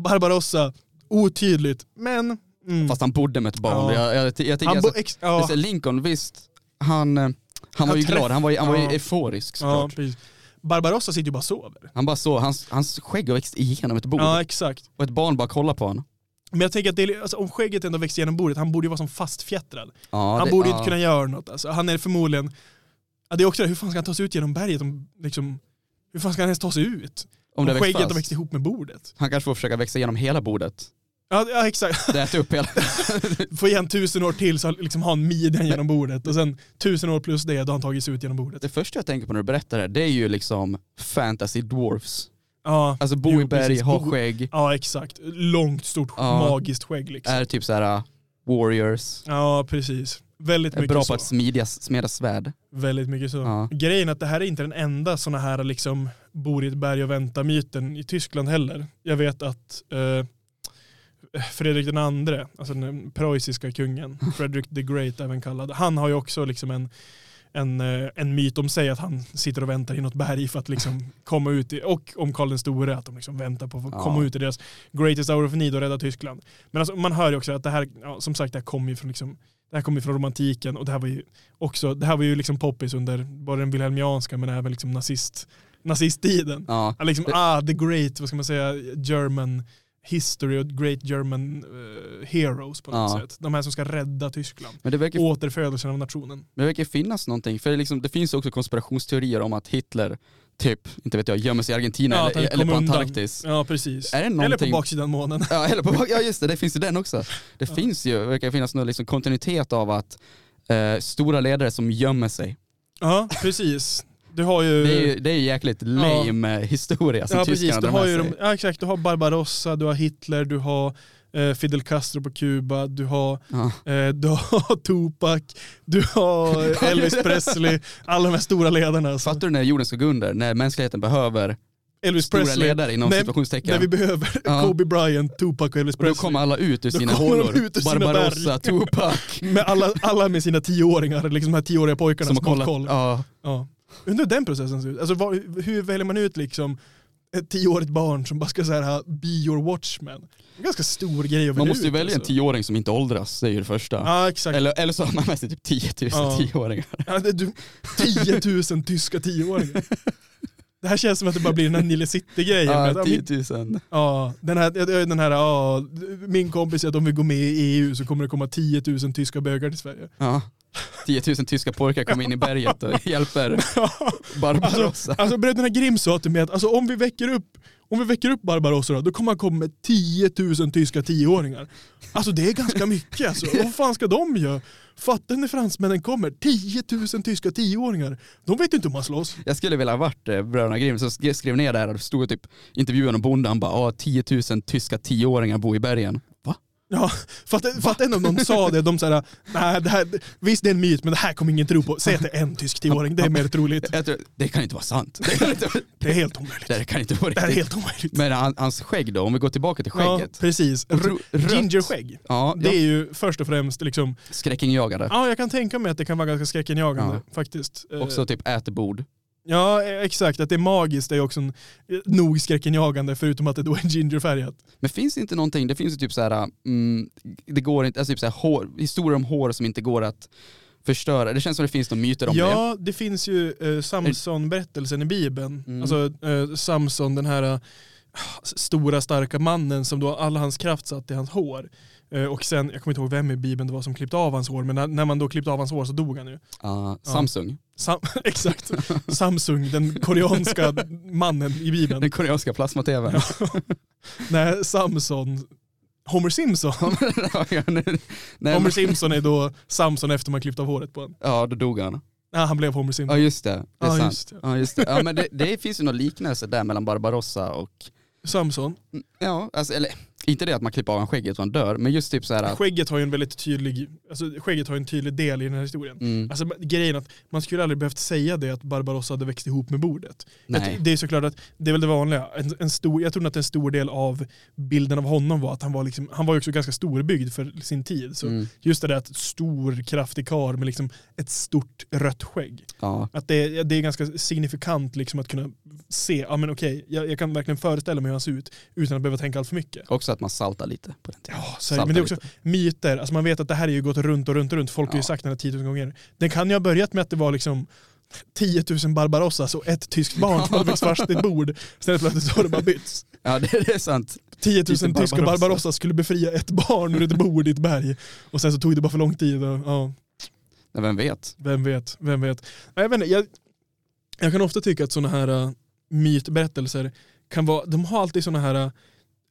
Barbarossa, otydligt, men... Mm. Fast han bodde med ett barn. Ja. Jag, jag, jag, han alltså, bo, ex, det ja, Lincoln, visst, han, eh, han var ju glad, han var, ju- han var ju Ja. euforisk ja, såklart. precis. Barbarossa sitter ju bara och sover. Han bara så, hans, hans skägg har växt igenom ett bord. Ja, exakt. Och ett barn bara kollar på honom. Men jag tänker att är- alltså, om skägget ändå växer genom bordet, han borde ju vara som fastfjättrad. Ja, han det- borde ja. inte kunna göra något. Alltså, han är förmodligen... Ja, det är också hur fan ska han ta sig ut genom berget? Om, liksom, hur fan ska han ens ta sig ut? Om växt skägget har växt ihop med bordet. Han kanske får försöka växa igenom hela bordet. Ja, ja exakt. Det äter upp hela... Få igen tusen år till så liksom har han midjan genom bordet och sen tusen år plus det, då har han tagit sig ut genom bordet. Det första jag tänker på när du berättar det, det är ju liksom fantasy dwarfs. Ja, Alltså bo i berg, ha skägg, ja exakt. Långt, stort, Ja. magiskt skägg liksom. är typ såhär uh, warriors, Ja, precis. Väldigt är mycket bra så. på att smeda svärd. Väldigt mycket så. Ja. Grejen är att det här är inte den enda såna här liksom bor i ett berg och väntar myten i Tyskland heller. Jag vet att eh, Fredrik den andre, alltså den preussiska kungen, Fredrik the Great även kallad, han har ju också liksom en, en, eh, en myt om sig att han sitter och väntar i något berg för att liksom komma ut i, och om Karl den store att de liksom väntar på att få Ja. komma ut i deras greatest hour of need och rädda Tyskland. Men alltså, man hör ju också att det här, ja, som sagt, det här kommer ju från liksom det här kommer ju från romantiken och det här var ju också, det här var ju liksom poppis under både den wilhelmianska men även liksom nazist, nazisttiden. Ja. Liksom, ah, the great, vad ska man säga, German history och great German eh, heroes på något Ja. sätt. De här som ska rädda Tyskland. Men det verkar, Återfödelsen av nationen. men det verkar finnas någonting, för det, liksom, det finns också konspirationsteorier om att Hitler, typ, inte vet jag, gömmer sig i Argentina Ja, eller, eller på undan. Antarktis. Ja, precis. Det Eller på någonting- baksidan månen. Ja, eller på, ja just det, det finns ju den också. Det finns ju, verkar finnas någon liksom kontinuitet av att eh, stora ledare som gömmer sig. Ja, precis. Du har ju... Det är ju det är ju jäkligt lame eh, historia som ja, tyskarna precis. Du har ju de, ja, exakt. Du har Barbarossa, du har Hitler, du har eh, Fidel Castro på Kuba, du har, Ja. eh, du har Tupac, du har Elvis Presley, alla de här stora ledarna. Så. Fattar du när jorden ska gå under, när mänskligheten behöver Elvis stora Presley, ledare inom situationstecken? när vi behöver Ja. Kobe Bryant, Tupac och Elvis och då Presley. kommer alla ut ur sina hålor. ut ur sina Barbarossa, berg. Tupac. med alla, alla med sina tioåringar, liksom de här tioåriga pojkarna som som, har har kollat. koll. Ja. Ja. Undrar hur den processen ser ut. Alltså, vad, hur väljer man ut liksom ett tioårigt barn som bara ska säga be your watchman? En ganska stor grej att Man måste ju välja en alltså. tioåring som inte åldras, det är ju det första. Ja exakt. Eller, eller så har man med sig typ 10 000 Ja. tioåringar. Ja, det, du, 10 000 tyska tioåringar. Det här känns som att det bara blir den här Nile City-grejen. Ja, Att, ja, min, 10 000. ja, den här, den här ja, min kompis säger att om vi går med i EU så kommer det komma 10 000 tyska bögar till Sverige. Ja. 10 000 tyska pojkar kommer in i berget och hjälper Barbarossa. Alltså, alltså bröderna Grimm sa till mig att alltså, om vi väcker upp om vi väcker upp Barbarossa då, då kommer han komma med 10 000 tyska tioåringar. Alltså det är ganska mycket alltså. Vad fan ska de göra? Fattar när fransmännen kommer? 10 000 tyska tioåringar. De vet inte hur man slåss. Jag skulle vilja ha varit eh, bröderna Grimm som skrev, ner det här det stod typ intervjuade någon bonde han bara ah, 10 000 tyska tioåringar bor i bergen. Ja, fatta, fatta ändå om någon sa det, de såhär, nej det här, visst det är en myt men det här kommer ingen tro på. Säg att det är en tysk tioåring, det är mer troligt. Tror, det kan inte vara sant. Det kan inte, Det är helt omöjligt. det kan inte vara Det här är riktigt. helt omöjligt. Men han, hans skägg då, om vi går tillbaka till Ja, skägget. precis. Otro- rött. Gingerskägg. Ja, Det är ju först och främst liksom, skräckinjagande. ja jag kan tänka mig att det kan vara ganska skräckinjagande faktiskt. Eh, Också typ äter bord. Ja eh, exakt, att det är magiskt är också en, eh, nog skräckinjagande förutom att det då är gingerfärgat. Men finns det inte någonting, det finns ju typ så här, mm, det går inte, alltså typ så här, hår, historier om hår som inte går att förstöra. Det känns som det finns några myter om det. Ja, det finns ju eh, Samson-berättelsen i Bibeln. Mm. Alltså eh, Samson, den här eh, stora starka mannen som då all hans kraft satt i hans hår. Eh, och sen, jag kommer inte ihåg vem i Bibeln det var som klippte av hans hår, men när, när man då klippte av hans hår så dog han ju. Ja, Samsung, Sam, exakt, Samsung, den koreanska mannen i Bibeln. den koreanska plasma-tvn. Nej, Samson, Homer Simpson. ja, Homer Simpson är då Samson efter man klippt av håret på honom. ja, då dog han. Ja, han blev Homer Ja Simpson. just det, det är Ja, sant. just det. Ja, just det. Ja, men det, det finns ju någon liknelse där mellan Barbarossa och, Samson. ja, alltså, eller inte det att man klipper av en skägget och han dör, men just typ så här att, Skägget har ju en väldigt tydlig, alltså skägget har ju en tydlig del i den här historien. mm, Alltså grejen att man skulle aldrig behövt säga det att Barbarossa hade växt ihop med bordet. nej. Att Det är såklart att det är väl det vanliga. En, en stor, jag tror att en stor del av bilden av honom var att han var, liksom, han var ju också ganska storbyggd för sin tid. Så Mm, just det där att stor kraftig karl med liksom ett stort rött skägg. ja. Att det, det är ganska signifikant liksom att kunna se, ja men okej, jag, jag kan verkligen föreställa mig hur han ser ut utan att behöva tänka allt för mycket. Också att man saltar lite på den tiden. Ja, Saltar men det är också lite. myter, alltså man vet att det här är ju gått runt och runt och runt, folk har ju Ja. sagt den här 10 000 gånger. Den kan ju ha börjat med att det var liksom 10 000 Barbarossas och ett tyskt barn som hade växt fast i ett bord. Sen plötsligt så har det bara bytts. Ja det, det är sant. 10 000 Tusen tyska Barbarossa. Barbarossas skulle befria ett barn ur ett bord i ett berg. Och sen så tog det bara för lång tid. Och, ja, Men vem vet? vem vet, vem vet. Jag, vet inte, jag, jag kan ofta tycka att sådana här uh, mytberättelser kan vara, de har alltid sådana här uh,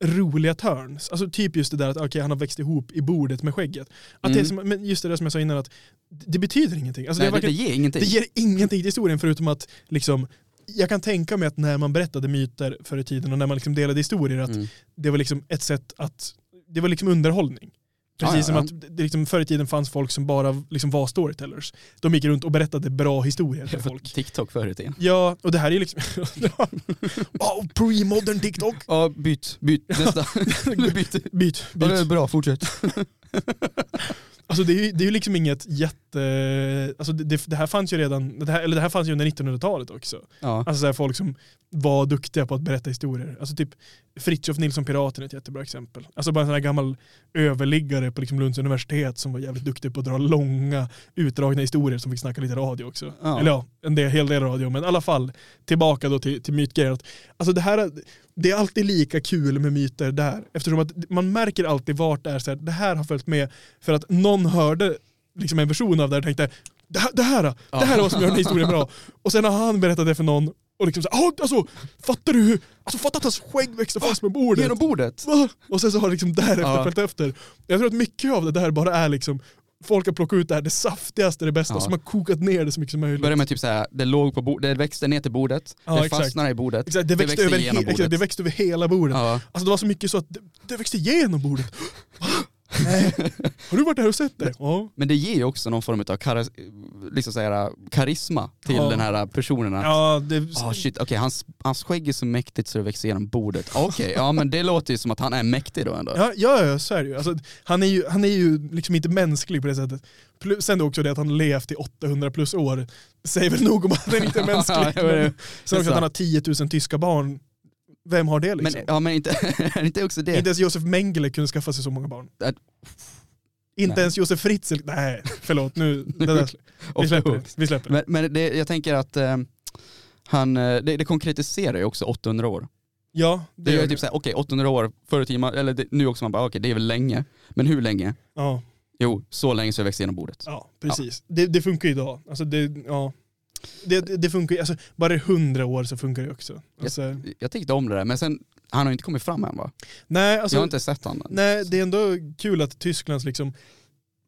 roliga turns. Alltså typ just det där att okej, han har växt ihop i bordet med skägget. Att det Mm. som, men just det där som jag sa innan att det betyder ingenting. Alltså, nej, det, det, det ger ingenting. det ger ingenting till historien förutom att liksom, jag kan tänka mig att när man berättade myter förr i tiden och när man liksom delade historier att Mm. det var liksom ett sätt att, det var liksom underhållning. Precis Ja, ja, som ja. att det liksom förr i tiden fanns folk som bara liksom var storytellers. De gick runt och berättade bra historier för folk. TikTok förr i tiden. Ja, och det här är liksom... oh, pre-modern TikTok! Ja, byt, byt, nästa. byt. Byt, Ja, det är byt. bra, fortsätt. Alltså det är ju det är ju liksom inget jätte... Alltså det, det, här fanns ju redan, det här, eller det här fanns ju under 1900-talet också. Ja. Alltså så här folk som var duktiga på att berätta historier. Alltså typ Fritiof Nilsson Piraten är ett jättebra exempel. Alltså bara en sån här gammal överliggare på liksom Lunds universitet som var jävligt duktig på att dra långa utdragna historier som fick snacka lite radio också. Ja. Eller ja, en del, hel del radio. Men i alla fall tillbaka då till, till mytgrejen. Alltså det, här, det är alltid lika kul med myter där. Eftersom att man märker alltid vart det är så här, det här har följt med för att någon hörde liksom en version av det och tänkte det här, det här, det här är vad som gör den här historien bra. Och sen har han berättat det för någon och liksom så här, "Ah, alltså, fattar du hur, alltså fattar att hans skägg växte fast med bordet? Genom bordet? Och sen så har liksom därefter Ja. följt efter. Jag tror att mycket av det där bara är liksom Folk har plockat ut det här, det saftigaste, det bästa, Ja. som har kokat ner det så mycket som möjligt. Börjar med typ såhär, det låg på bordet, det växte ner till bordet, Ja, det exakt. fastnade i bordet, Exakt, det, växte över, igenom he- exakt, bordet. det växte över hela bordet. Ja. Alltså det var så mycket så att det, det växte igenom bordet. Nej. Har du varit där och sett det? Ja. Men det ger ju också någon form av kar liksom här, karisma till Ja. den här personen. Att, Ja, det, Ah shit, okej hans, hans skägg är så mäktigt så det växer genom bordet. Okej, ja men det låter ju som att han är mäktig då ändå. Ja, ja, ja så är det ju. Alltså, han är ju. Han är ju liksom inte mänsklig på det sättet. Plus, sen också det att han levt i 800 plus år säger väl nog om att han inte är mänsklig. Men, sen också att han har sant. 10 000 tyska barn. Vem har det liksom? Men, ja men inte, inte också det? Inte ens Josef Mengele kunde skaffa sig så många barn. Äh, Inte nej. ens Josef Fritzl, nej förlåt nu, det där, vi släpper det. Vi släpper det. Men, men det, jag tänker att eh, han, eh, det, det konkretiserar ju också 800 år. Ja, Det, det gör ju typ såhär, okej 800 år förr i tiden, eller det, nu också man bara okej det är väl länge. Men hur länge? Ja, Jo, så länge så det växer genom bordet. ja precis. Det, det funkar ju idag. Alltså det, ja. Det, det, det funkar ju, alltså, bara i 100 år så funkar det också. Alltså, Jag tyckte om det där, men sen, han har ju inte kommit fram än va? nej, jag alltså, har inte sett han. nej, det är ändå kul att Tysklands liksom,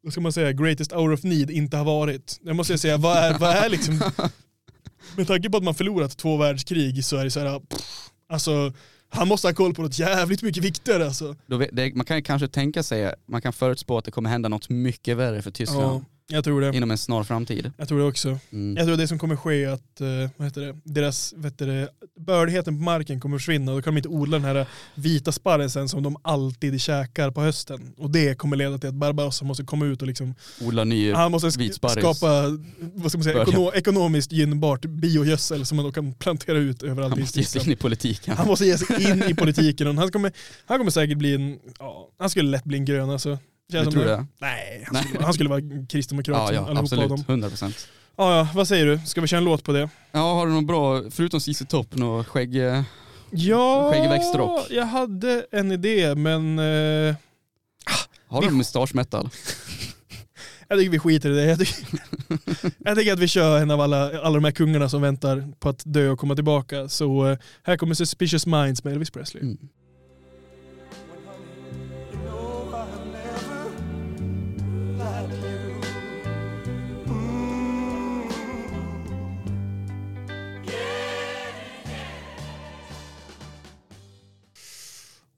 vad ska man säga, greatest hour of need inte har varit. Jag måste säga, vad är, vad är liksom, med tanke på att man förlorat två världskrig så är det så här, pff, alltså han måste ha koll på något jävligt mycket viktigare alltså. Vet, det, man kan kanske tänka sig, man kan förutspå att det kommer hända något mycket värre för Tyskland Ja, jag tror det. inom en snar framtid. Jag tror det också. Mm. Jag tror det som kommer ske är att eh, vad heter det, deras vad heter det, bördigheten på marken kommer försvinna och då kan de inte odla den här vita sparrisen som de alltid käkar på hösten. Och det kommer leda till att Barbarossa måste komma ut och liksom, Odla ny han måste vit sparris. skapa vad ska man säga, ekono ekonomiskt gynnbart biogödsel som man då kan plantera ut överallt Han i måste ge sig in i politiken. Han måste ge sig in i politiken och han kommer, han kommer säkert bli en, ja, han skulle lätt bli en grön alltså. Känns som tror det? Nej, han skulle, han skulle vara kristdemokrat Ja, ja absolut. dem. 100 procent. Ja, ja, vad säger du? Ska vi köra en låt på det? Ja, har du något bra, förutom CC Topp, något skägg? eh, Ja, Skäggig växtrock. jag hade en idé men eh, Har du mustasch metal? jag tycker vi skiter i det. Jag tycker, jag tycker att vi kör en av alla, alla de här kungarna som väntar på att dö och komma tillbaka. Så eh, här kommer Suspicious Minds med Elvis Presley. Mm.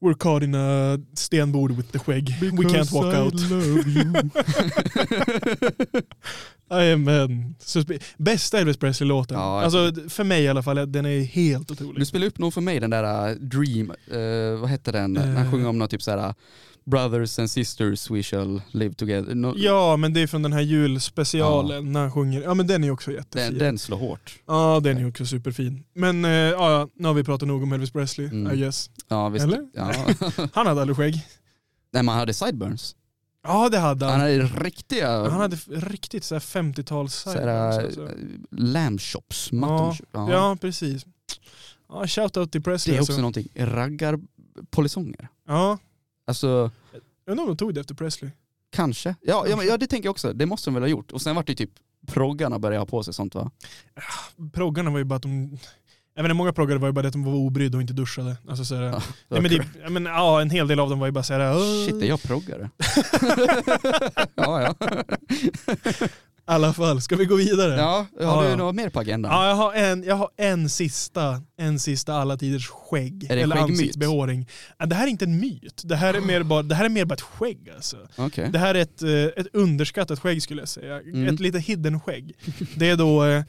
We're caught in a stenbord with the skägg. We can't walk out. Jajamän. Suspe- Bästa Elvis Presley-låten. Ja, alltså, för mig i alla fall, den är helt otrolig. Du spelade upp någon för mig, den där uh, Dream, uh, vad hette den? När han sjunger om något typ såhär Brothers and sisters we shall live together. No, Ja, men det är från den här julspecialen när han sjunger. Ja, men den är också jättefin. den, den slår hårt. Ja, den är också superfin. Men eh, ja, ja, nu har vi pratat nog om Elvis Presley, Mm. I guess. Ja, visst. Eller? Ja. Han hade aldrig skägg. Nej man hade sideburns. Ja, det hade han. Han hade riktiga Han hade riktigt så här 50-tals såhär, sideburns, uh, alltså. lamb chops, mutton ja, ja. Ja. precis. Ja, shoutout till Presley. Det är också alltså. någonting, raggarpolisonger. Ja, Alltså jag undrar om de tog det efter Presley. kanske. Ja, ja, ja det tänker jag också, det måste de väl ha gjort. Och sen vart det typ proggarna började ha på sig sånt va? Proggarna var ju bara att de... Jag vet inte, många proggare var ju bara det att de var obrydda och inte duschade. Alltså, så Ja, nej, men det, men, ja, en hel del av dem var ju bara såhär... Shit, är jag proggare? ja, ja. I alla fall, ska vi gå vidare? Ja, har Ja, du ja. något mer på agendan? Ja, jag har en, jag har en sista, en sista alla tiders skägg. Är det eller ansiktsbehåring. Ja, Det här är inte en myt. Det här är mer bara, det här är mer bara ett skägg alltså. Okej. Det här är ett, eh, ett underskattat skägg skulle jag säga. Mm. Ett lite hidden skägg. Det är då eh,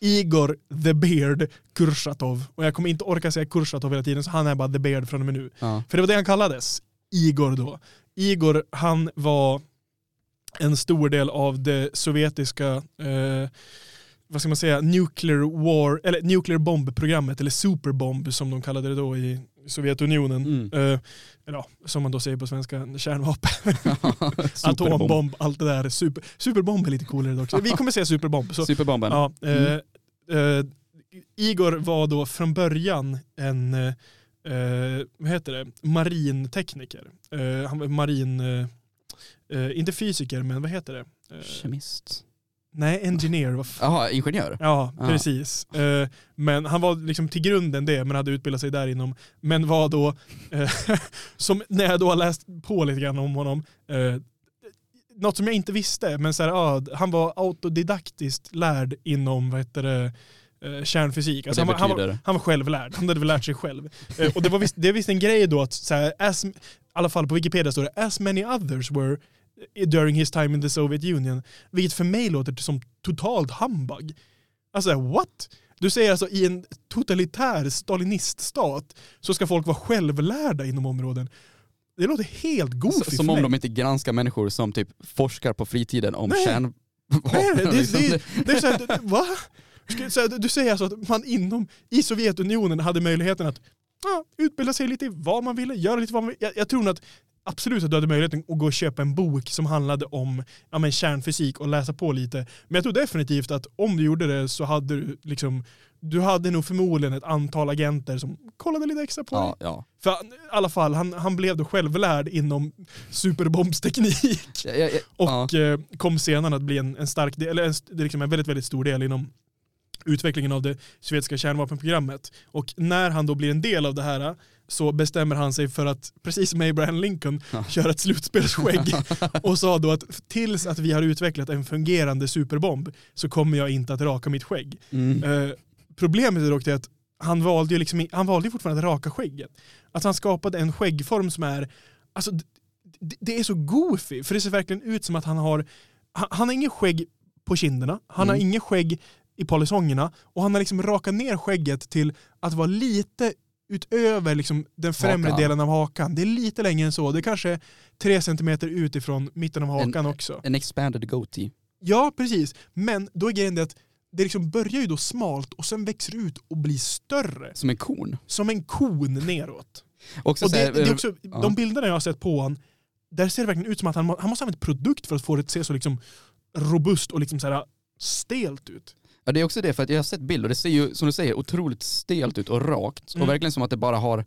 Igor the Beard Kurchatov. Och jag kommer inte orka säga Kurchatov hela tiden så han är bara the Beard från och med nu. Ja. För det var det han kallades. Igor då. Igor, han var en stor del av det sovjetiska eh, vad ska man säga, nuclear war, eller nuclear bomb-programmet, eller superbomb som de kallade det då i Sovjetunionen. Mm. Eh, ja, som man då säger på svenska, kärnvapen, atombomb, allt det där. Super, superbomb är lite coolare också. Vi kommer säga superbomb. Så, Superbomben. ja, eh, Mm. eh, Igor var då från början en eh, eh, vad heter det? marintekniker. Han var marin, eh, inte fysiker, men vad heter det? Eh, Kemist. nej, engineer. Jaha, ingenjör? Ja, Ah. precis. Eh, men han var liksom till grunden det, men hade utbildat sig där inom. Men var då, eh, som när jag då har läst på lite grann om honom, eh, något som jag inte visste, men så här, ja, han var autodidaktiskt lärd inom vad heter det, eh, kärnfysik. Alltså han, var- han, var, han var självlärd, han hade väl lärt sig själv. Och det var visst, det är visst en grej då att, så här, as, i alla fall på Wikipedia står det “as many others were during his time in the Soviet Union”, vilket för mig låter som totalt humbug. Alltså what? Du säger alltså i en totalitär staliniststat så ska folk vara självlärda inom områden. Det låter helt goofy Som för om mig. de inte granskar människor som typ forskar på fritiden om Nej. kärnvapen. Nej, det, liksom. det, det är så här, va? Ska- så här, Du säger alltså att man inom, i Sovjetunionen hade möjligheten att ja, utbilda sig lite i vad man ville, göra lite vad man ville. Jag, jag tror nog att absolut att du hade möjligheten att gå och köpa en bok som handlade om ja, men kärnfysik och läsa på lite. Men jag tror definitivt att om du gjorde det så hade du liksom du hade nog förmodligen ett antal agenter som kollade lite extra på dig. Ja, ja. För i alla fall, han, han blev då självlärd inom superbombsteknik. Ja, ja, ja. Och eh, kom senare att bli en, en stark del, eller en, liksom en väldigt, väldigt stor del inom utvecklingen av det sovjetiska kärnvapenprogrammet. Och när han då blir en del av det här så bestämmer han sig för att, precis som Abraham Lincoln, Ja. köra ett slutspelsskägg och sa då att tills att vi har utvecklat en fungerande superbomb så kommer jag inte att raka mitt skägg. Mm. Eh, problemet är dock det att han valde ju liksom, han valde fortfarande att raka skägget. Att han skapade en skäggform som är, alltså det är så goofy, för det ser verkligen ut som att han har, han, han har ingen skägg på kinderna, han har Mm. ingen skägg i polisongerna och han har liksom rakat ner skägget till att vara lite utöver liksom den främre Hakan. delen av hakan. Det är lite längre än så, det är kanske tre centimeter utifrån mitten av hakan också. En expanded goatee. Ja, precis. Men då är grejen det att det liksom börjar ju då smalt och sen växer ut och blir större. Som en kon. Som en kon neråt. Också Och det, här, det är också, ja. De bilderna jag har sett på honom, där ser det verkligen ut som att han, han måste ha använt produkt för att få det att se så liksom robust och liksom så här stelt ut. Ja det är också det, för att jag har sett bilder, det ser ju som du säger otroligt stelt ut och rakt. Mm. Och verkligen som att det bara har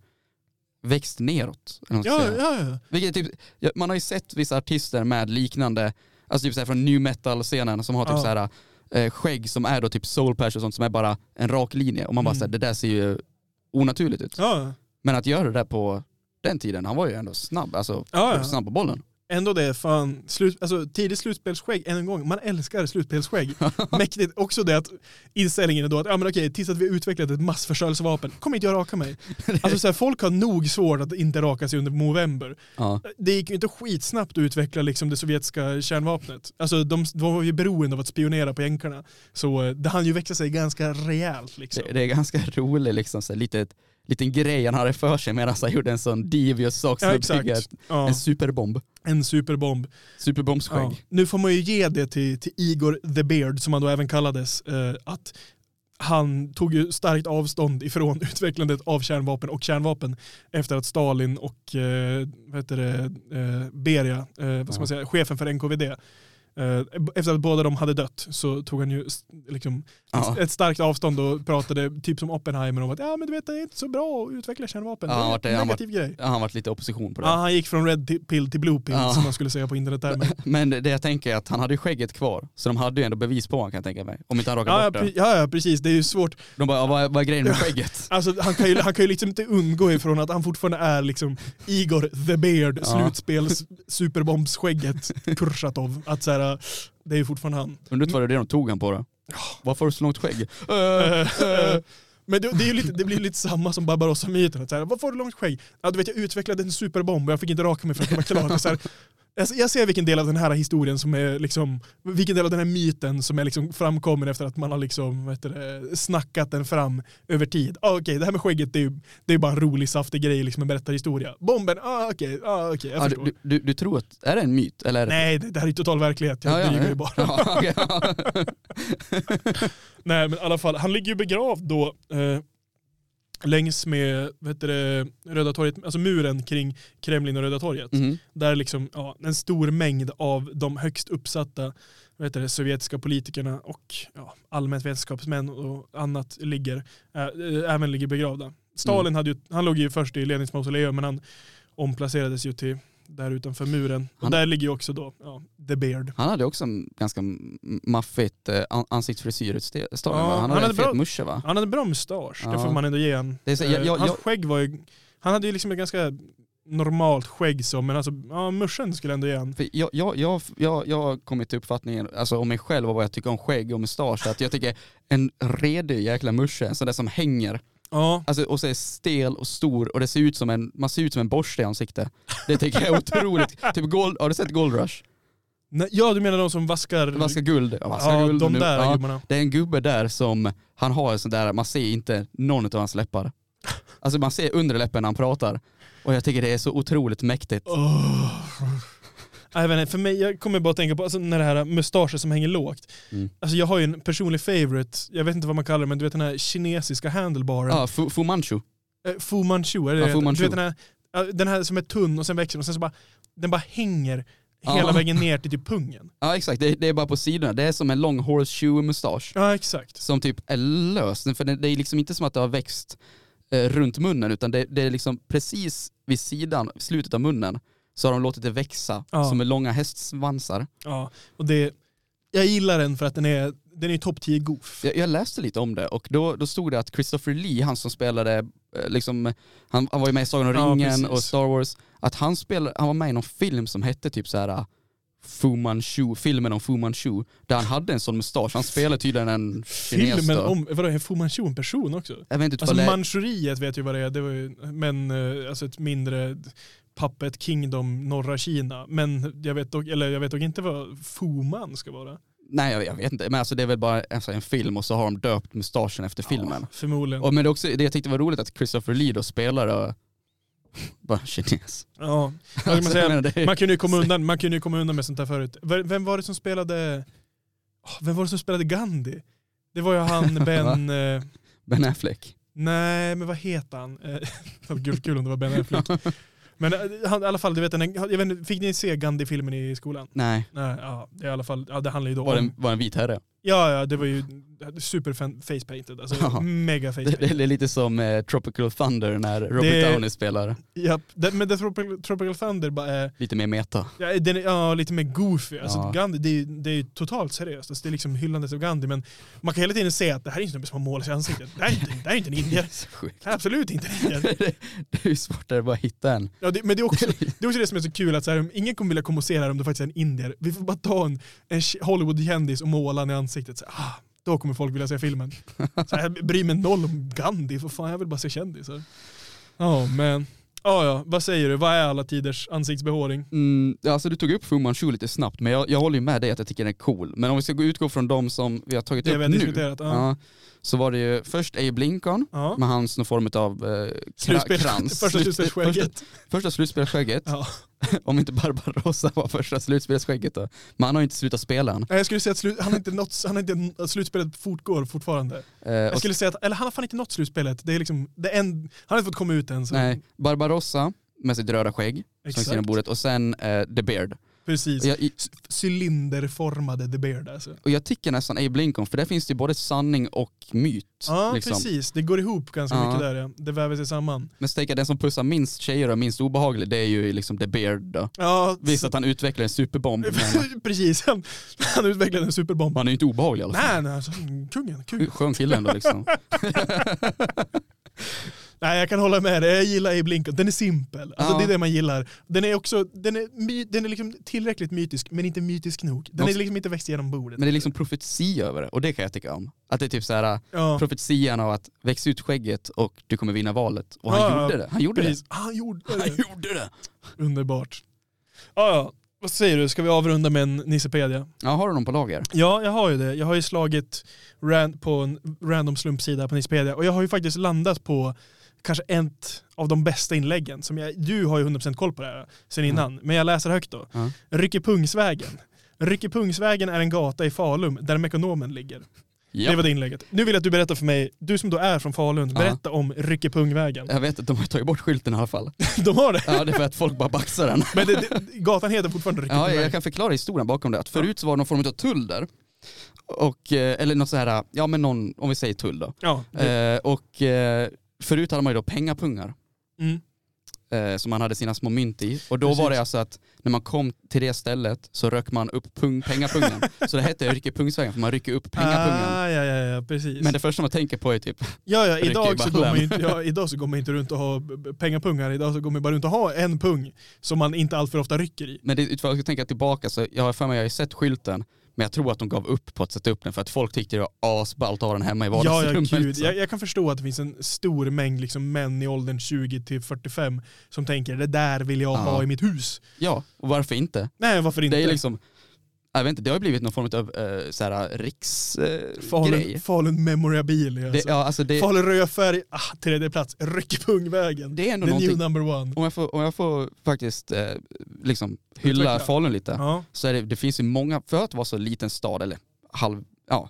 växt neråt. Ja, ja, typ, ja, man har ju sett vissa artister med liknande, alltså typ så här från new metal-scenen som har typ Ja. så här eh, skägg som är då typ soul patch och sånt som är bara en rak linje. Och man bara Mm. säger det där ser ju onaturligt ut. ja. Men att göra det där på den tiden, han var ju ändå snabb, alltså Ja, ja. snabb på bollen. Ändå det, fan, slut, alltså, tidigt slutspelsskägg, än en gång, man älskar slutspelsskägg. Mäktigt. Också det att inställningen är då att, ja men okej, tills att vi har utvecklat ett massförstörelsevapen, kommer inte jag raka mig. Alltså så här, folk har nog svårt att inte raka sig under november. Ja. Det gick ju inte skitsnabbt att utveckla liksom det sovjetiska kärnvapnet. Alltså de, de var ju beroende av att spionera på jänkarna. Så eh, det hann ju växa sig ganska rejält liksom. Det, det är ganska roligt liksom, så här, litet, liten grej han hade för sig medan han gjorde en sån devious sak som Ja, ett- Ja, en superbomb. en superbomb. Superbombsskägg. Ja. Nu får man ju ge det till, till Igor the Beard, som han då även kallades, eh, att han tog ju starkt avstånd ifrån utvecklandet av kärnvapen och kärnvapen efter att Stalin och eh, vad heter det, eh, Beria, eh, vad ska man säga, chefen för NKVD, efter att båda de hade dött så tog han ju liksom, Ja. ett starkt avstånd och pratade typ som Oppenheimer om att ja men du vet det är inte så bra att utveckla kärnvapen. Ja, det är vart det- en han negativ grej. Ja, han varit lite opposition på det. Ja, han gick från red pill till blue pill Ja. som man skulle säga på internettermer. Men det jag tänker är att han hade ju skägget kvar, så de hade ju ändå bevis på honom kan jag tänka mig. Om inte han rakade Ja, bort det. ja, ja, precis. Det är ju svårt. De bara, vad, är- vad är grejen med skägget? Alltså, han, kan ju, han kan ju liksom inte undgå ifrån att han fortfarande är liksom Igor the Beard, slutspels superbombsskägget Kurchatov. Att så här, det är ju fortfarande han. Undrar vad det är det de tog han på då? Varför har du så långt skägg? Eh, Men det, det, är ju lite, det blir lite samma som Barbarossa-myten. Varför har du långt skägg? Ja, du vet, jag utvecklade en superbomb och jag fick inte raka mig för att det var klart. Och Så här, jag, ser vilken del av den här historien som är liksom, vilken del av den här myten som är liksom framkommen efter att man har liksom, heter det, snackat den fram över tid. Ah, okej, det här med skägget det är ju det är bara en rolig saftig grej, liksom en berättarhistoria. Bomben, ah, okej, ah, okej, jag Ja, förstår. du, du, du tror att, är det en myt? Eller är det... Nej, det, det här är total verklighet. Jag Ja, ja, ja. ju bara. Ja, okej, ja. Nej, men i alla fall, han ligger ju begravd då eh, längs med heter det, Röda torget, alltså muren kring Kremlin och Röda torget. Mhm. Där liksom, ja, en stor mängd av de högst uppsatta heter det, sovjetiska politikerna och ja, allmänt vetenskapsmän och annat ligger, äh, även ligger begravda. Stalin Mm. hade ju, han låg ju först i Lenins mausoleum men han omplacerades ju till där utanför muren. Och Han- där ligger ju också då ja, The Beard. Han hade också en ganska maffigt eh, an- ansiktsfrisyr, Stalin, Ja, va? Han han hade hade en musche va? Han hade bra mustasch, det Ja. får man ändå ge han. Det är så- jag- Eh, jag- Hans jag- skägg var ju, han hade ju liksom ett ganska normalt skägg så, men alltså, ja, muschen skulle ändå ge. För jag, jag, jag, jag, jag har kommit till uppfattningen alltså om mig själv och vad jag tycker om skägg och mustasch, att jag tycker en redig jäkla musche, en sån där som hänger, Ja, alltså, och så är stel och stor och det ser ut som en, man ser ut som en borste i ansiktet. Det tycker jag är otroligt. Typ gold, har du sett Gold Rush? Nej, ja du menar de som vaskar, Vaska guld. Ja, vaska ja, guld de nu. där Ja. gubbarna. Det är en gubbe där som, han har en sån där, man ser inte någon av hans läppar. Alltså man ser under läppen när han pratar. Och jag tycker det är så otroligt mäktigt. Oh. Jag, vet inte, för mig, jag kommer bara att tänka på alltså, när det här mustaschen som hänger lågt. Mm. Alltså, jag har ju en personlig favorite, jag vet inte vad man kallar det, men du vet den här kinesiska handlebaren. Ja, Fu, Fu Manchu. Eh, Fu Manchu, är det det Fu? Manchu. Du vet den här, den här som är tunn och sen växer och sen så bara, den bara hänger hela vägen ner till typ pungen. Ja exakt, det, det är bara på sidorna. Det är som en lång horseshoe-mustasch. Ja exakt. Som typ är lös. För det, det är liksom inte som att det har växt eh, runt munnen utan det, det är liksom precis vid sidan, slutet av munnen, så har de låtit det växa Ja. som med långa hästsvansar. Ja, och det, jag gillar den för att den är, den är topp 10 goof. Jag, jag läste lite om det och då, då stod det att Christopher Lee, han som spelade, eh, liksom, han, han var ju med i Sagan om Ja, ringen precis. och Star Wars, att han, spelade, han var med i någon film som hette typ så här uh, Fu Manchu, filmen om Fu Manchu, där han hade en sån mustasch. Han spelade tydligen en kines Filmen då. om, vadå, är Fu Manchu en person också? Jag vet inte Alltså det Manchuriet vet ju vad det är, det var ju, men eh, alltså ett mindre Puppet Kingdom norra Kina. Men jag vet dock, eller jag vet dock inte vad Fuman ska vara. Nej jag, jag vet inte, men alltså det är väl bara alltså, en film och så har de döpt mustaschen efter filmen. Ja, förmodligen. Och, men det, också, det jag tyckte var roligt att Christopher Lee då spelar och, bara kines. ja. Man, Alltså, säga? menar, man kunde ju komma undan, man kunde ju komma undan med sånt här förut. Vem var det som spelade, vem var det som spelade Gandhi? Det var ju han Ben, eh, Ben Affleck. nej men vad heter han? Eh, det hade varit kul om det var Ben Affleck. Men eh, han, i alla fall, du vet, den, jag vet, inte, fick ni se Gandhi-filmen i skolan? Nej, Nej, ja, det, är i alla fall, ja, det handlar ju då var om... det var en vit herre. Ja, ja, det var ju super face-painted. Alltså Ja. mega Det, face-painted. det är lite som eh, Tropical Thunder när Robert Det- Downey spelar. Japp, det, men The Tropical, Tropical Thunder bara är, Lite mer meta. ja, den ja, lite mer goofy. Alltså, Ja. Gandhi, det, det är ju totalt seriöst. Alltså, det är liksom hyllandet av Gandhi. Men man kan hela tiden se att det här är en snubbe som har målat sig i ansiktet. Det här är inte, det här är inte en indier. Det är absolut inte en indier. det, det är ju svårt att bara hitta en. Ja, det, men det är, också, det är också det som är så kul att så här, ingen kommer vilja komma och se det här om det faktiskt är en indier. Vi får bara ta en, en Hollywood-kändis och måla den i ansiktet. Så, här, ah, då kommer folk vilja se filmen. Så jag bryr mig noll om Gandhi, för fan jag vill bara se kändisar. Ja men, ja ja, vad säger du? Vad är alla tiders ansiktsbehåring? Mm, alltså du tog upp Fu Manchu lite snabbt, men jag, jag håller ju med dig att jag tycker den är cool. Men om vi ska gå utgå från de som vi har tagit Det upp vi har nu, ja. ja, så var det ju först Abe Lincoln Ja. med hans någon form av eh, Slutspel, krans. första Slutspel- slutspelsskägget. Första, första slutspelsskägget, Ja. om inte Barbarossa var första slutspelsskägget då. Men han har ju inte slutat spela än. Nej, Jag skulle säga att slut, han har inte nått, han har inte, slutspelet fortgår fortfarande. Eh, Jag skulle säga att, eller han har fan inte nått slutspelet. Det är liksom, det är en, han har inte fått komma ut än. Så. nej, Barbarossa med sitt röda skägg, som Exakt. på bordet, och sen eh, The Beard. Precis. Jag, Cylinderformade The Beard alltså. och jag tycker nästan Abe Lincoln, för där finns det ju både sanning och myt. Ja liksom. precis, det går ihop ganska Ja. mycket där ja. Det väver sig samman. Men jag, den som pussar minst tjejer och minst obehaglig, det är ju liksom The Beard då. Ja, Visst att han utvecklar en superbomb, precis. Han, han utvecklade en superbomb. han är ju inte obehaglig i alla fall. Nej, nej, alltså, kungen, kungen. Skön kille ändå liksom. Nej, jag kan hålla med dig. Jag gillar Abe Lincoln. Den är simpel. Alltså, Ja. Det är det man gillar. Den är också den är, my, den är liksom tillräckligt mytisk, men inte mytisk nog. Den är Måste- liksom inte växt genom bordet. Men det är liksom profetia över det, och det kan jag tycka om. Att det är typ så här ja, profetian av att växa ut skägget och du kommer vinna valet. Och han Ja, gjorde det. Han gjorde precis. det. Han gjorde Han det. gjorde det. Underbart. Ja, ja. Vad säger du, ska vi avrunda med en Nissepedia? Ja, har du någon på lager? Ja, jag har ju det. Jag har ju slagit ran på en random slumpsida på Nissepedia och jag har ju faktiskt landat på kanske ett av de bästa inläggen. Som jag, du har ju 100% koll på det här sen Mm. innan, men jag läser högt då. Ja. Ryckepungsvägen. Ryckepungsvägen är en gata i Falun där Mekonomen ligger. Ja. Det var det inlägget. Nu vill jag att du berättar för mig, du som då är från Falun, Ja. berätta om Ryckepungvägen. Jag vet att de har tagit bort skylten i alla fall. De har det? Ja, det är för att folk bara baxar den. Men det, det, gatan heter fortfarande Ja, Ryckepungvägen. jag kan förklara historien bakom det. Att förut så var det någon form av tull där. Och, eh, eller något så här, ja men någon, om vi säger tull då. Ja, Eh, och eh, förut hade man ju då pengapungar. mm. eh, som man hade sina små mynt i. Och då Precis. var det alltså att när man kom till det stället så rök man upp pung, pengapungen. så det hette Ryckepungsvägen för man rycker upp pengapungen. Ah, ja, ja, ja, precis. Men det första man tänker på är typ, Ja, ja rycker idag, så går man inte, ja, idag så går man inte runt och har pengapungar, idag så går man bara runt och har en pung som man inte alltför ofta rycker i. men det, jag ska tänka tillbaka så jag har för mig, jag har sett skylten, men jag tror att de gav upp på att sätta upp den för att folk tyckte det var asballt att ha den hemma i Ja, ja, vardagsrummet. gud. Jag, jag kan förstå att det finns en stor mängd liksom, män i åldern 20 till 45 som tänker det där vill jag Ja. ha i mitt hus. ja, och varför inte? Nej, varför inte? Det är liksom, jag vet inte, det har ju blivit någon form av eh, såhär riksgrej. Eh, Falun. Falun memorabilia. det, Alltså. ja, alltså det, Falun rödfärg, ah, tredje plats, Ryckepungvägen. det är ändå The new number one. om jag får, om jag får faktiskt eh, liksom hylla Utveckla. Falun lite. Ja. så är det, det finns ju många, för att vara så liten stad, eller halv, ja,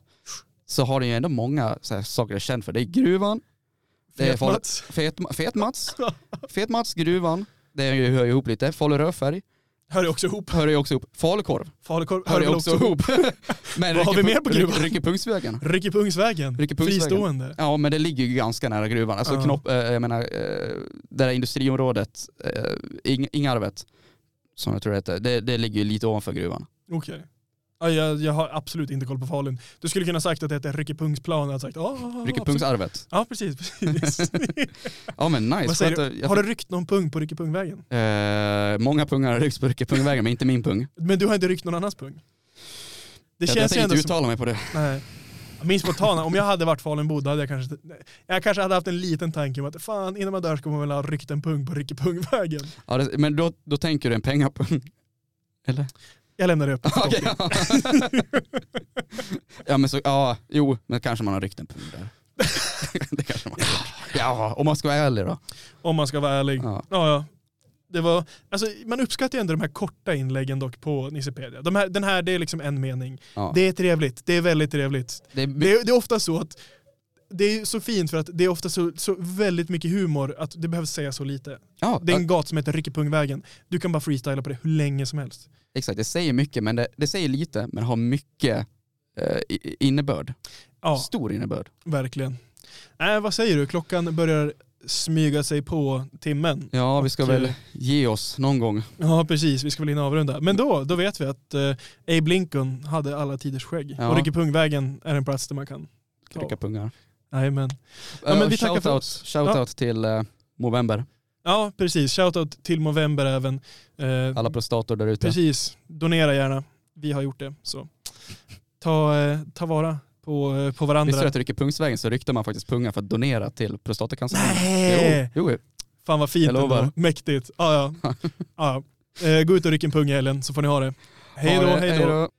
så har det ju ändå många så här, saker jag är känd för. Det är gruvan, det är Fet. Fet, fet Mats, Fet Mats, gruvan, det är ju- hör ju ihop lite. Falu rödfärg Hör det också ihop. hör ju också ihop. Falukorv Falukorv hör hör ju väl också ihop. Men Vad har vi mer på gruvan? Ryck- Ryckepungsvägen. Ryckepungsvägen. Ryckepungsvägen. Fristående. Ja men det ligger ju ganska nära gruvan. Alltså Ja. knopp, eh, jag menar, eh, det där industriområdet, eh, Ing- Ingarvet, som jag tror det heter, det, det ligger ju lite ovanför gruvan. Okej. Ja, jag, jag har absolut inte koll på Falun. Du skulle kunna sagt att det heter Ryckepungsplan jag hade sagt. Ryckepungsarvet. Ja, precis. precis. Ja men nice. Du? jag Har du ryckt någon pung på Ryckepungvägen? Eh, många pungar har ryckts på Ryckepungvägen men inte min pung. Men du har inte ryckt någon annans pung? Det jag jag känns ju tänker inte som... uttala mig på det. Nej. Min spontana, om jag hade varit Falunbo hade jag kanske... Jag kanske hade haft en liten tanke om att fan innan man dör ska man väl ha ryckt en pung på Ryckepungvägen. Ja, det, men då, då tänker du en pengapung? Eller? Jag lämnar det upp. Okej, ja. ja men så, ja, jo, men kanske man har ryckt en pung där. det kanske man har. Ja, om man ska vara ärlig då. Om man ska vara ärlig. Ja. Ja, ja. Det var, alltså, man uppskattar ju ändå de här korta inläggen dock på Nissepedia. De här, den här, det är liksom en mening. Ja. Det är trevligt, det är väldigt trevligt. Det är, Det det är ofta så att det är så fint för att det är ofta så, så väldigt mycket humor att det behöver säga så lite. ja, Det är en gata som heter Ryckepungvägen. Du kan bara freestyla på det hur länge som helst. Exakt. Det säger mycket, men det, det säger lite, men har mycket eh, innebörd. Ja, Stor innebörd. verkligen. Äh, vad säger du? Klockan börjar smyga sig på timmen. Ja, vi ska Och, väl eh, ge oss någon gång. Ja, precis. Vi ska väl in och avrunda. Men då, då vet vi att eh, Abe Lincoln hade alla tiders skägg. Ja. Och Ryckepungvägen är en plats där man kan. Rycka pungar. Jajamän. Ja, Ja, men vi tackar för oss. shoutout till uh, Movember. Ja, precis. Shoutout till Movember även. Eh, Alla prostator där ute. Precis, donera gärna. Vi har gjort det. Så ta, eh, ta vara på, eh, på varandra. Visste du att Ryckepungsvägen så ryckte man faktiskt pungar för att donera till prostatacancer? Nej! Jo, jo. Fan vad fint ändå. Mäktigt. Ja, ja. ja. ja. Eh, gå ut och ryck en pung i helgen så får ni ha det. Hej då, hej då.